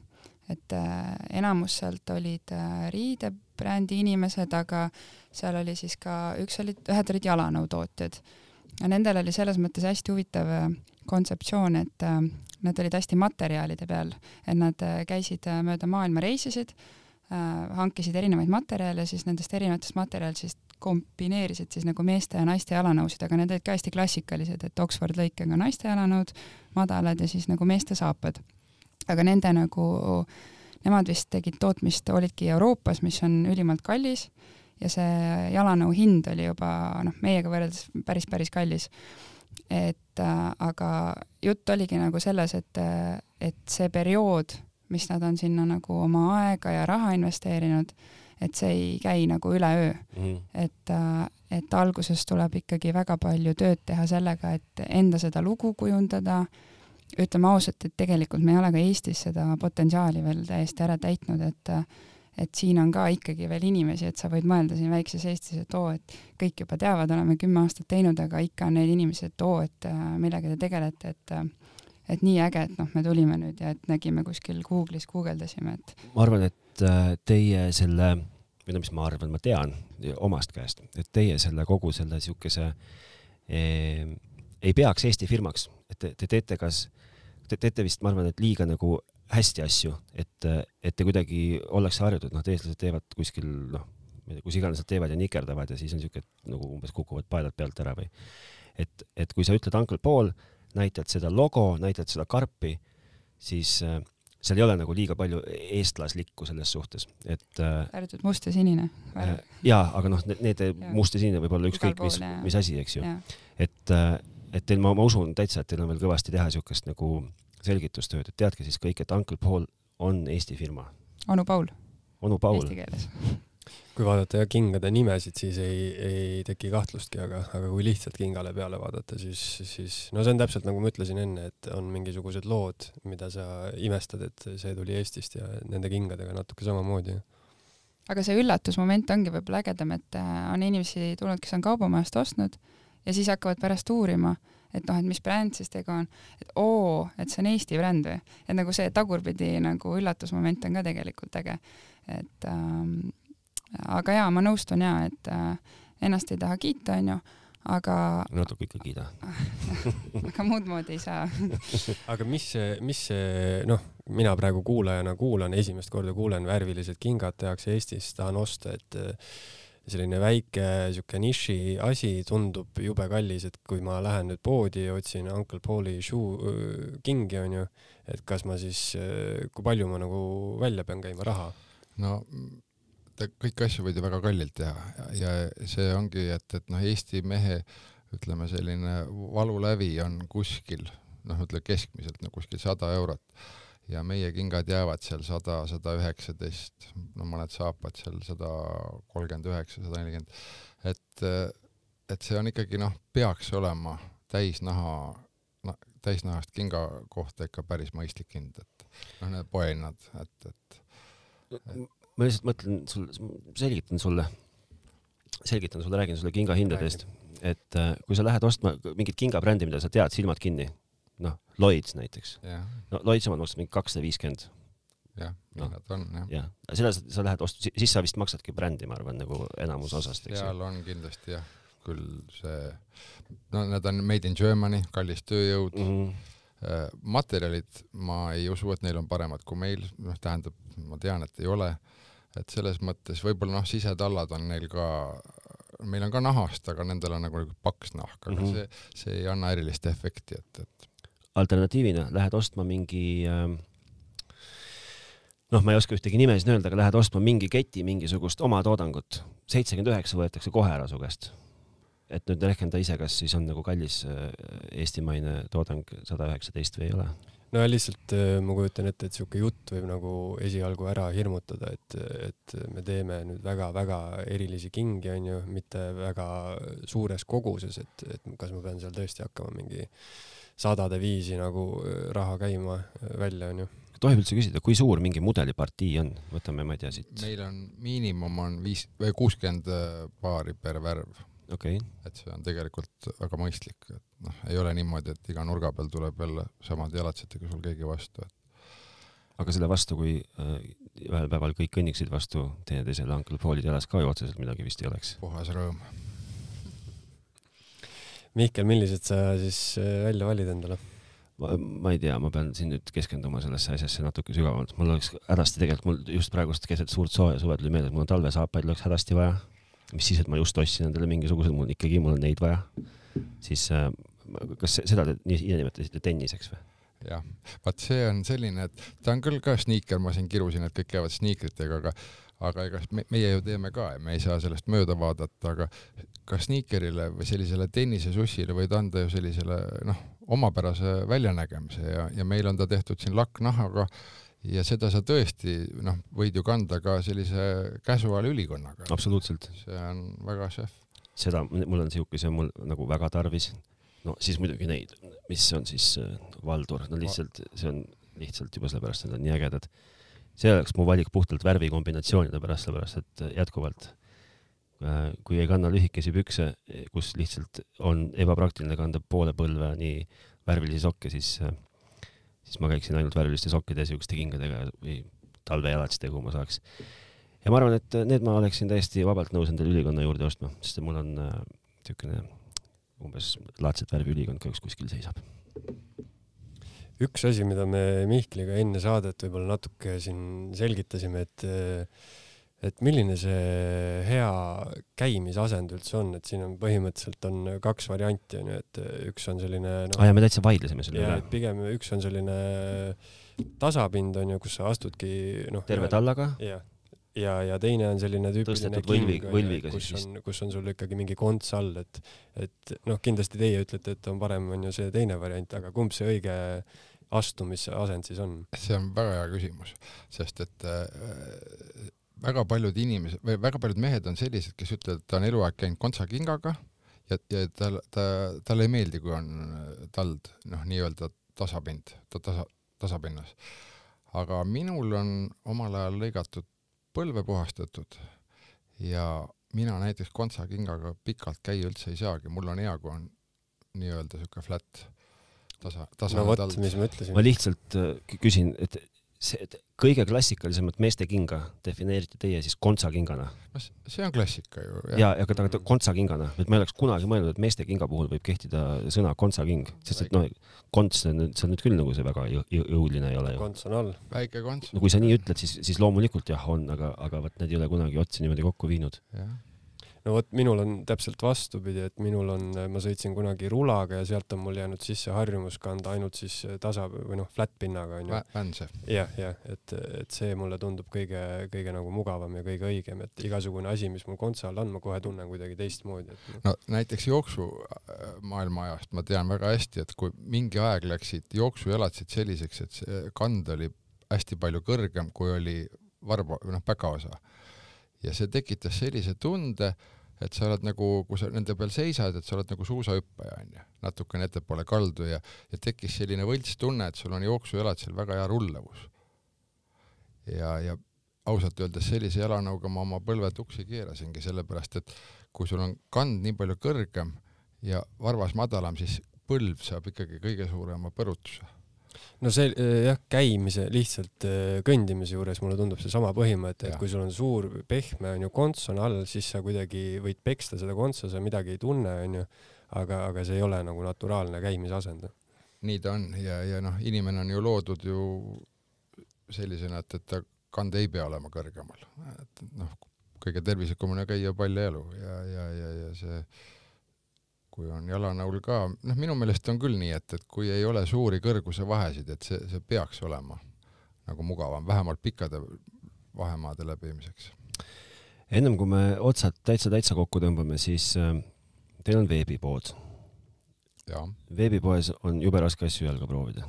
et äh, enamus sealt olid äh, riidebrändi inimesed, aga seal oli siis ka, üks olid, ühed olid jalanõutootjad. ja nendel oli selles mõttes hästi huvitav kontseptsioon, et nad olid hästi materjalide peal, et nad käisid mööda maailma, reisisid Äh, hankisid erinevaid materjale, siis nendest erinevatest materjalidest kombineerisid siis nagu meeste ja naiste jalanõusid, aga need olid ka hästi klassikalised, et Oxford lõikega naiste jalanõud, madalad ja siis nagu meeste saapad. aga nende nagu, nemad vist tegid tootmist, olidki Euroopas, mis on ülimalt kallis ja see jalanõu hind oli juba noh, meiega võrreldes päris, päris kallis. et äh, aga jutt oligi nagu selles, et, et see periood mis nad on sinna nagu oma aega ja raha investeerinud, et see ei käi nagu üleöö mm. -hmm. et, äh, et alguses tuleb ikkagi väga palju tööd teha sellega, et enda seda lugu kujundada, ütleme ausalt, et tegelikult me ei ole ka Eestis seda potentsiaali veel täiesti ära täitnud, et et siin on ka ikkagi veel inimesi, et sa võid mõelda siin väikses Eestis, et oo, et kõik juba teavad, oleme kümme aastat teinud, aga ikka on neid inimesi, et oo, et millega te tegelete, et et nii äge, et noh, me tulime nüüd ja et nägime kuskil Google'is, guugeldasime, et. ma arvan, et äh, teie selle, või no mis ma arvan, ma tean omast käest, et teie selle kogu selle siukese eh, ei peaks Eesti firmaks, et te, te teete kas, te teete vist, ma arvan, et liiga nagu hästi asju, et, et te kuidagi ollakse harjutud, noh, eestlased teevad kuskil noh, kus iganes nad teevad ja nikerdavad ja siis on et nagu umbes kukuvad paelad pealt ära või et, et kui sa ütled Uncle Paul näitad seda logo, näitad seda karpi, siis äh, seal ei ole nagu liiga palju eestlaslikku selles suhtes, et äh,. ärritud must ja sinine äh,. jaa, aga noh, need, need must ja sinine võib olla ükskõik mis, mis asi, eks ju. et äh,, et teil, ma, ma usun täitsa, et teil on veel kõvasti teha niisugust nagu selgitustööd, et teadke siis kõik, et Uncle Paul on Eesti firma. onu Paul. onu Paul. Eesti keeles kui vaadata jah kingade nimesid, siis ei, ei teki kahtlustki, aga, aga kui lihtsalt kingale peale vaadata, siis, siis no see on täpselt nagu ma ütlesin enne, et on mingisugused lood, mida sa imestad, et see tuli Eestist ja nende kingadega natuke samamoodi. aga see üllatusmoment ongi võib-olla ägedam, et äh, on inimesi tulnud, kes on kaubamajast ostnud ja siis hakkavad pärast uurima, et noh, et mis bränd siis tegu on, et oo, et see on Eesti bränd või, et nagu see tagurpidi nagu üllatusmoment on ka tegelikult äge, et ähm, aga jaa, ma nõustun jaa, et äh, ennast ei taha kiita, onju, aga. natuke ikka kiida aga muud moodi ei saa aga mis mis see, noh, mina praegu kuulajana kuulan, esimest korda kuulen, värvilised kingad tehakse Eestis, tahan osta, et äh, selline väike sihuke niši asi tundub jube kallis, et kui ma lähen nüüd poodi ja otsin Uncle Pauli shoe äh, kingi onju, et kas ma siis, kui palju ma nagu välja pean käima raha? no et kõiki asju võid ju väga kallilt teha. Ja see ongi, et, et noh, Eesti mehe ütleme, selline valulävi on kuskil noh, ütle keskmiselt no kuskil sada eurot. Ja meie kingad jäävad seal sada, sada üheksateist, no mõned saapad seal sada kolmkümmend üheksa, sada nelikümmend, et, et see on ikkagi noh, peaks olema täisnaha, noh, täisnahast kinga kohta ikka päris mõistlik hind, et noh, need poehinnad, et, et, et ma lihtsalt mõtlen sul, selgitan sulle, selgitan sulle, räägin sulle kingahindadest, et äh, kui sa lähed ostma mingit kingabrändi, mida sa tead, silmad kinni, noh, Lloyds näiteks yeah., no Lloyds omad maksavad mingi kakssada viiskümmend. jah, nii nad on jah. jah, selle sa lähed ostu, siis sa vist maksadki brändi, ma arvan, nagu enamus osast, eks ju. seal on kindlasti jah, küll see, no need on made in Germany, kallis tööjõud mm. -hmm materjalid, ma ei usu, et neil on paremad kui meil, noh, tähendab, ma tean, et ei ole et selles mõttes võib-olla noh, sisetallad on neil ka, meil on ka nahast, aga nendel on nagu paks nahk, aga mm -hmm. see, see ei anna erilist efekti, et, et. alternatiivina lähed ostma mingi äh, noh, ma ei oska ühtegi nime siin öelda, aga lähed ostma mingi keti mingisugust oma toodangut, seitsekümmend üheksa võetakse kohe ära su käest. et nüüd rehkenda ise, kas siis on nagu kallis äh, eestimaine toodang sada üheksateist või ei ole no lihtsalt äh, ma kujutan ette, et sihuke jutt võib nagu esialgu ära hirmutada, et, et me teeme nüüd väga-väga erilisi kingi, onju, mitte väga suures koguses, et, et kas ma pean seal tõesti hakkama mingi sadade viisi nagu äh, raha käima äh, välja, onju tohib üldse küsida, kui suur mingi mudelipartii on, võtame, ma ei tea siit. meil on miinimum on viis või kuuskümmend paari per värv okay.. et see on tegelikult väga mõistlik, et noh, ei ole niimoodi, et iga nurga peal tuleb jälle samade jalatsetega sul keegi vastu, et aga selle vastu, kui äh, ühel päeval kõik kõnniksid vastu teineteisele Paulid jalas ka ju otseselt midagi vist ei oleks. puhas rõõm. Mihkel, millised sa siis äh, välja valid endale? ma, ma ei tea, ma pean siin nüüd keskenduma sellesse asjasse natuke sügavamalt, mul oleks hädasti tegelikult, mul just praegust keset suurt sooja suve tuli meelde, et mul on talvesaapaid oleks hädasti vaja mis siis, et ma just ostsin endale mingisugused, mul ikkagi, mul on neid vaja, siis äh, kas seda te ise nimetasite tenniseks või? jah, vaat see on selline, et ta on küll ka sniiker, ma siin kirusin, et kõik käivad sniikritega, aga aga ega me, meie ju teeme ka ja me ei saa sellest mööda vaadata, aga ka sniikerile või sellisele tennisesussile võid anda ju sellisele noh, omapärase väljanägemise ja, ja meil on ta tehtud siin lakknahaga ja seda sa tõesti noh, võid ju kanda ka sellise casual ülikonnaga. absoluutselt. see on väga šef. seda, mul on siuke, see on mul nagu väga tarvis. no siis muidugi neid, mis on siis äh, Valdur, no lihtsalt see on lihtsalt juba sellepärast, et nad on nii ägedad. see oleks mu valik puhtalt värvikombinatsioonide pärast, sellepärast et äh, jätkuvalt äh, kui ei kanna lühikesi pükse, kus lihtsalt on ebapraktiline kanda poole põlve nii värvilisi sokke, siis, siis ma käiksin ainult värviliste sokkide ja siukeste kingadega või talvejalatsidega, kui ma saaks. ja ma arvan, et need ma oleksin täiesti vabalt nõus endale ülikonna juurde ostma, sest mul on niisugune äh, umbes laadset värvi ülikond ka üks kuskil seisab. üks asi, mida me Mihkliga enne saadet võib-olla natuke siin selgitasime, et et milline see hea käimisasend üldse on, et siin on põhimõtteliselt on kaks varianti onju, et üks on selline no,. aa ja me täitsa vaidlesime selle üle. pigem üks on selline tasapind onju, kus sa astudki noh. terve tallaga. jah ja, ja teine on selline tüüpiline king, võlviga, kus on, kus on sul ikkagi mingi konts all, et, et noh, kindlasti teie ütlete, et on parem, on ju see teine variant, aga kumb see õige astumisasend siis on? see on väga hea küsimus, sest et äh, väga paljud inimesed või väga paljud mehed on sellised, kes ütlevad, et ta on eluaeg käinud kontsakingaga ja, ja tal, ta, talle ei meeldi, kui on tald, noh, nii-öelda tasapind, ta tasa, tasapinnas. aga minul on omal ajal lõigatud põlve puhastatud ja mina näiteks kontsakingaga pikalt käia üldse ei saagi, mul on hea, kui on nii-öelda siuke flat tasa, tasa. no vot, mis ma ütlesin. ma lihtsalt äh, küsin, et see kõige klassikalisemat meestekinga defineerite teie siis kontsakingana? no see on klassika ju. ja, aga ta kontsakingana, et ma ei oleks kunagi mõelnud, et meestekinga puhul võib kehtida sõna kontsaking, sest et noh, konts, see on nüüd, see on nüüd küll nagu see väga jõuline ei ole ju. konts on all. väike konts. no kui sa nii ütled, siis, siis loomulikult jah, on, aga, aga vot need ei ole kunagi otsi niimoodi kokku viinud. jah no vot, minul on täpselt vastupidi, et minul on, ma sõitsin kunagi rulaga ja sealt on mul jäänud sisse harjumus kanda ainult siis tasa või noh, flat pinnaga onju. Vänse. jah, jah, et, et see mulle tundub kõige, kõige nagu mugavam ja kõige õigem, et igasugune asi, mis mul kontsa all on, ma kohe tunnen kuidagi teistmoodi et.... no näiteks jooksumaailma ajast ma tean väga hästi, et kui mingi aeg läksid jooksujalatsid selliseks, et see kand oli hästi palju kõrgem, kui oli varba noh, päkaosa ja see tekitas sellise tunde, et sa oled nagu, kui sa nende peal seisad, et sa oled nagu suusahüppaja onju, natukene ettepoole kaldu ja, ja tekkis selline võlts tunne, et sul on jooksujalad seal väga hea rullavus. ja, ja ausalt öeldes sellise jalanõuga ma oma põlve tuksi keerasingi, sellepärast et kui sul on kand nii palju kõrgem ja varvas madalam, siis põlv saab ikkagi kõige suurema põrutuse no see eh, jah, käimise, lihtsalt eh, kõndimise juures mulle tundub seesama põhimõte, et kui sul on suur pehme onju konts on all, siis sa kuidagi võid peksta seda kontsa, sa midagi ei tunne onju, aga, aga see ei ole nagu naturaalne käimisasend. nii ta on ja, ja noh, inimene on ju loodud ju sellisena, et, et ta kand ei pea olema kõrgemal, et noh, kõige tervislikum on käia palja jalu ja, ja, ja, ja see kui on jalanõul ka, noh, minu meelest on küll nii, et, et kui ei ole suuri kõrgusevahesid, et see, see peaks olema nagu mugavam, vähemalt pikkade vahemaade läbimiseks. ennem kui me otsad täitsa täitsa kokku tõmbame, siis äh, teil on veebipood. veebipoes on jube raske asju jalga proovida.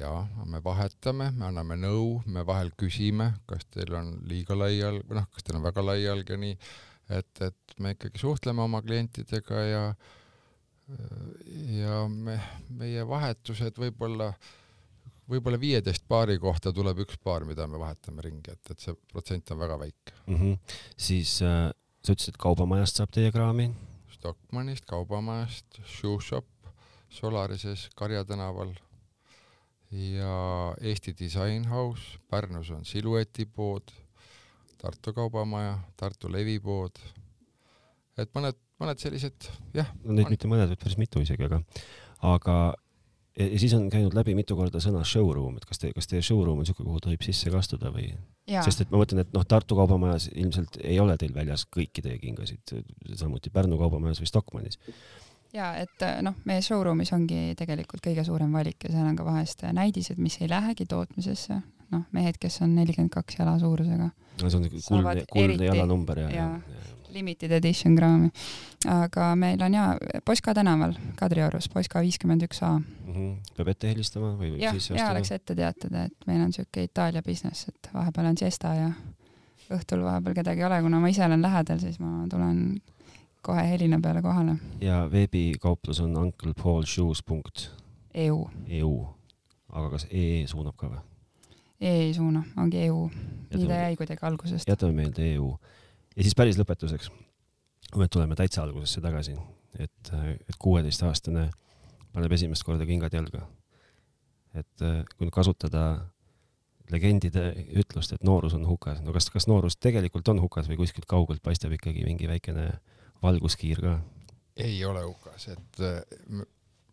jaa, me vahetame, me anname nõu, me vahel küsime, kas teil on liiga lai jalg või noh, kas teil on väga lai jalg ja nii et, et me ikkagi suhtleme oma klientidega ja ja me, meie vahetused võib-olla, võib-olla viieteist paari kohta tuleb üks paar, mida me vahetame ringi, et, et see protsent on väga väike mm. -hmm. siis äh, sa ütlesid, et Kaubamajast saab teie kraami? Stockmannist, Kaubamajast, Shoe Shop, Solarises, Karja tänaval ja Eesti Design House, Pärnus on Siluetipood Tartu Kaubamaja, Tartu Levipood, et mõned, mõned sellised, jah. no neid mitte mõned, vaid päris mitu isegi, aga, aga ja, ja siis on käinud läbi mitu korda sõna showroom, et kas te, kas teie showroom on niisugune, kuhu tohib sisse ka astuda või? sest et ma mõtlen, et noh, Tartu kaubamajas ilmselt ei ole teil väljas kõiki teie kingasid, samuti Pärnu kaubamajas või Stockmannis ja et noh, meie showroom'is ongi tegelikult kõige suurem valik ja seal on ka vahest näidised, mis ei lähegi tootmisesse, noh, mehed, kes on nelikümmend kaks jala suurusega. no see on kuldne, kuldne jalanumber ja, ja, ja. Limited edition kraami. aga meil on ja Poska tänaval Kadriorus, Poska viiskümmend üks A. Mhm. peab ette helistama või ja, sisse ostma? ja oleks ette teatada, et meil on siuke Itaalia business, et vahepeal on siesta ja õhtul vahepeal kedagi ei ole, kuna ma ise olen lähedal, siis ma tulen kohe helina peale kohale. ja veebikauplus on unclepaulshoes.eu, EU, aga kas EE suunab ka või? E ei suuna, ongi EU. nii ta jäi kuidagi algusest. jätame meelde EU. ja siis päris lõpetuseks, kui me tuleme täitsa algusesse tagasi, et, et kuueteistaastane paneb esimest korda kingad jalga. et kui nüüd kasutada legendide ütlust, et noorus on hukas, no kas, kas noorus tegelikult on hukas või kuskilt kaugelt paistab ikkagi mingi väikene valguskiir ka? ei ole hukas, et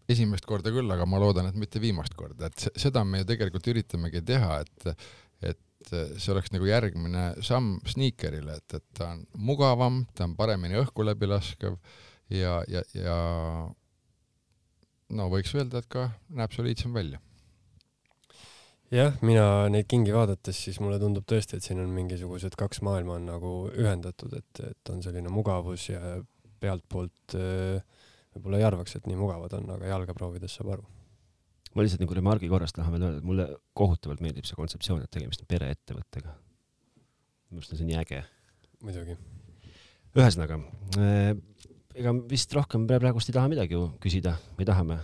esimest korda küll, aga ma loodan, et mitte viimast korda, et se- seda me ju tegelikult üritamegi teha, et et see oleks nagu järgmine samm sniikerile, et, et ta on mugavam, ta on paremini õhku läbi laskev ja, ja, ja no võiks öelda, et ka näeb soliidsem välja. jah, mina neid kingi vaadates, siis mulle tundub tõesti, et siin on mingisugused kaks maailma on nagu ühendatud, et, et on selline mugavus ja pealtpoolt äh, võib-olla ei arvaks, et nii mugavad on, aga jalga proovides saab aru. ma lihtsalt nagu remargi korras tahan veel öelda, et mulle kohutavalt meeldib see kontseptsioon, et tegemist on pereettevõttega. minu arust on see nii äge. muidugi. ühesõnaga, ega vist rohkem praegust ei taha midagi ju küsida või tahame?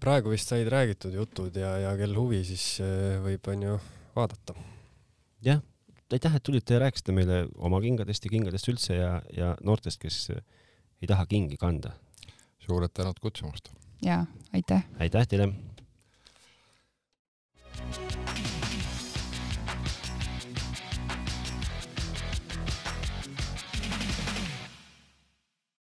praegu vist said räägitud jutud ja, ja kel huvi, siis äh, võib, on ju, vaadata. jah, aitäh, et tulite ja rääkisite meile oma kingadest ja kingadest üldse ja, ja noortest, kes ei taha kingi kanda suured tänud kutsumast. ja aitäh. aitäh teile.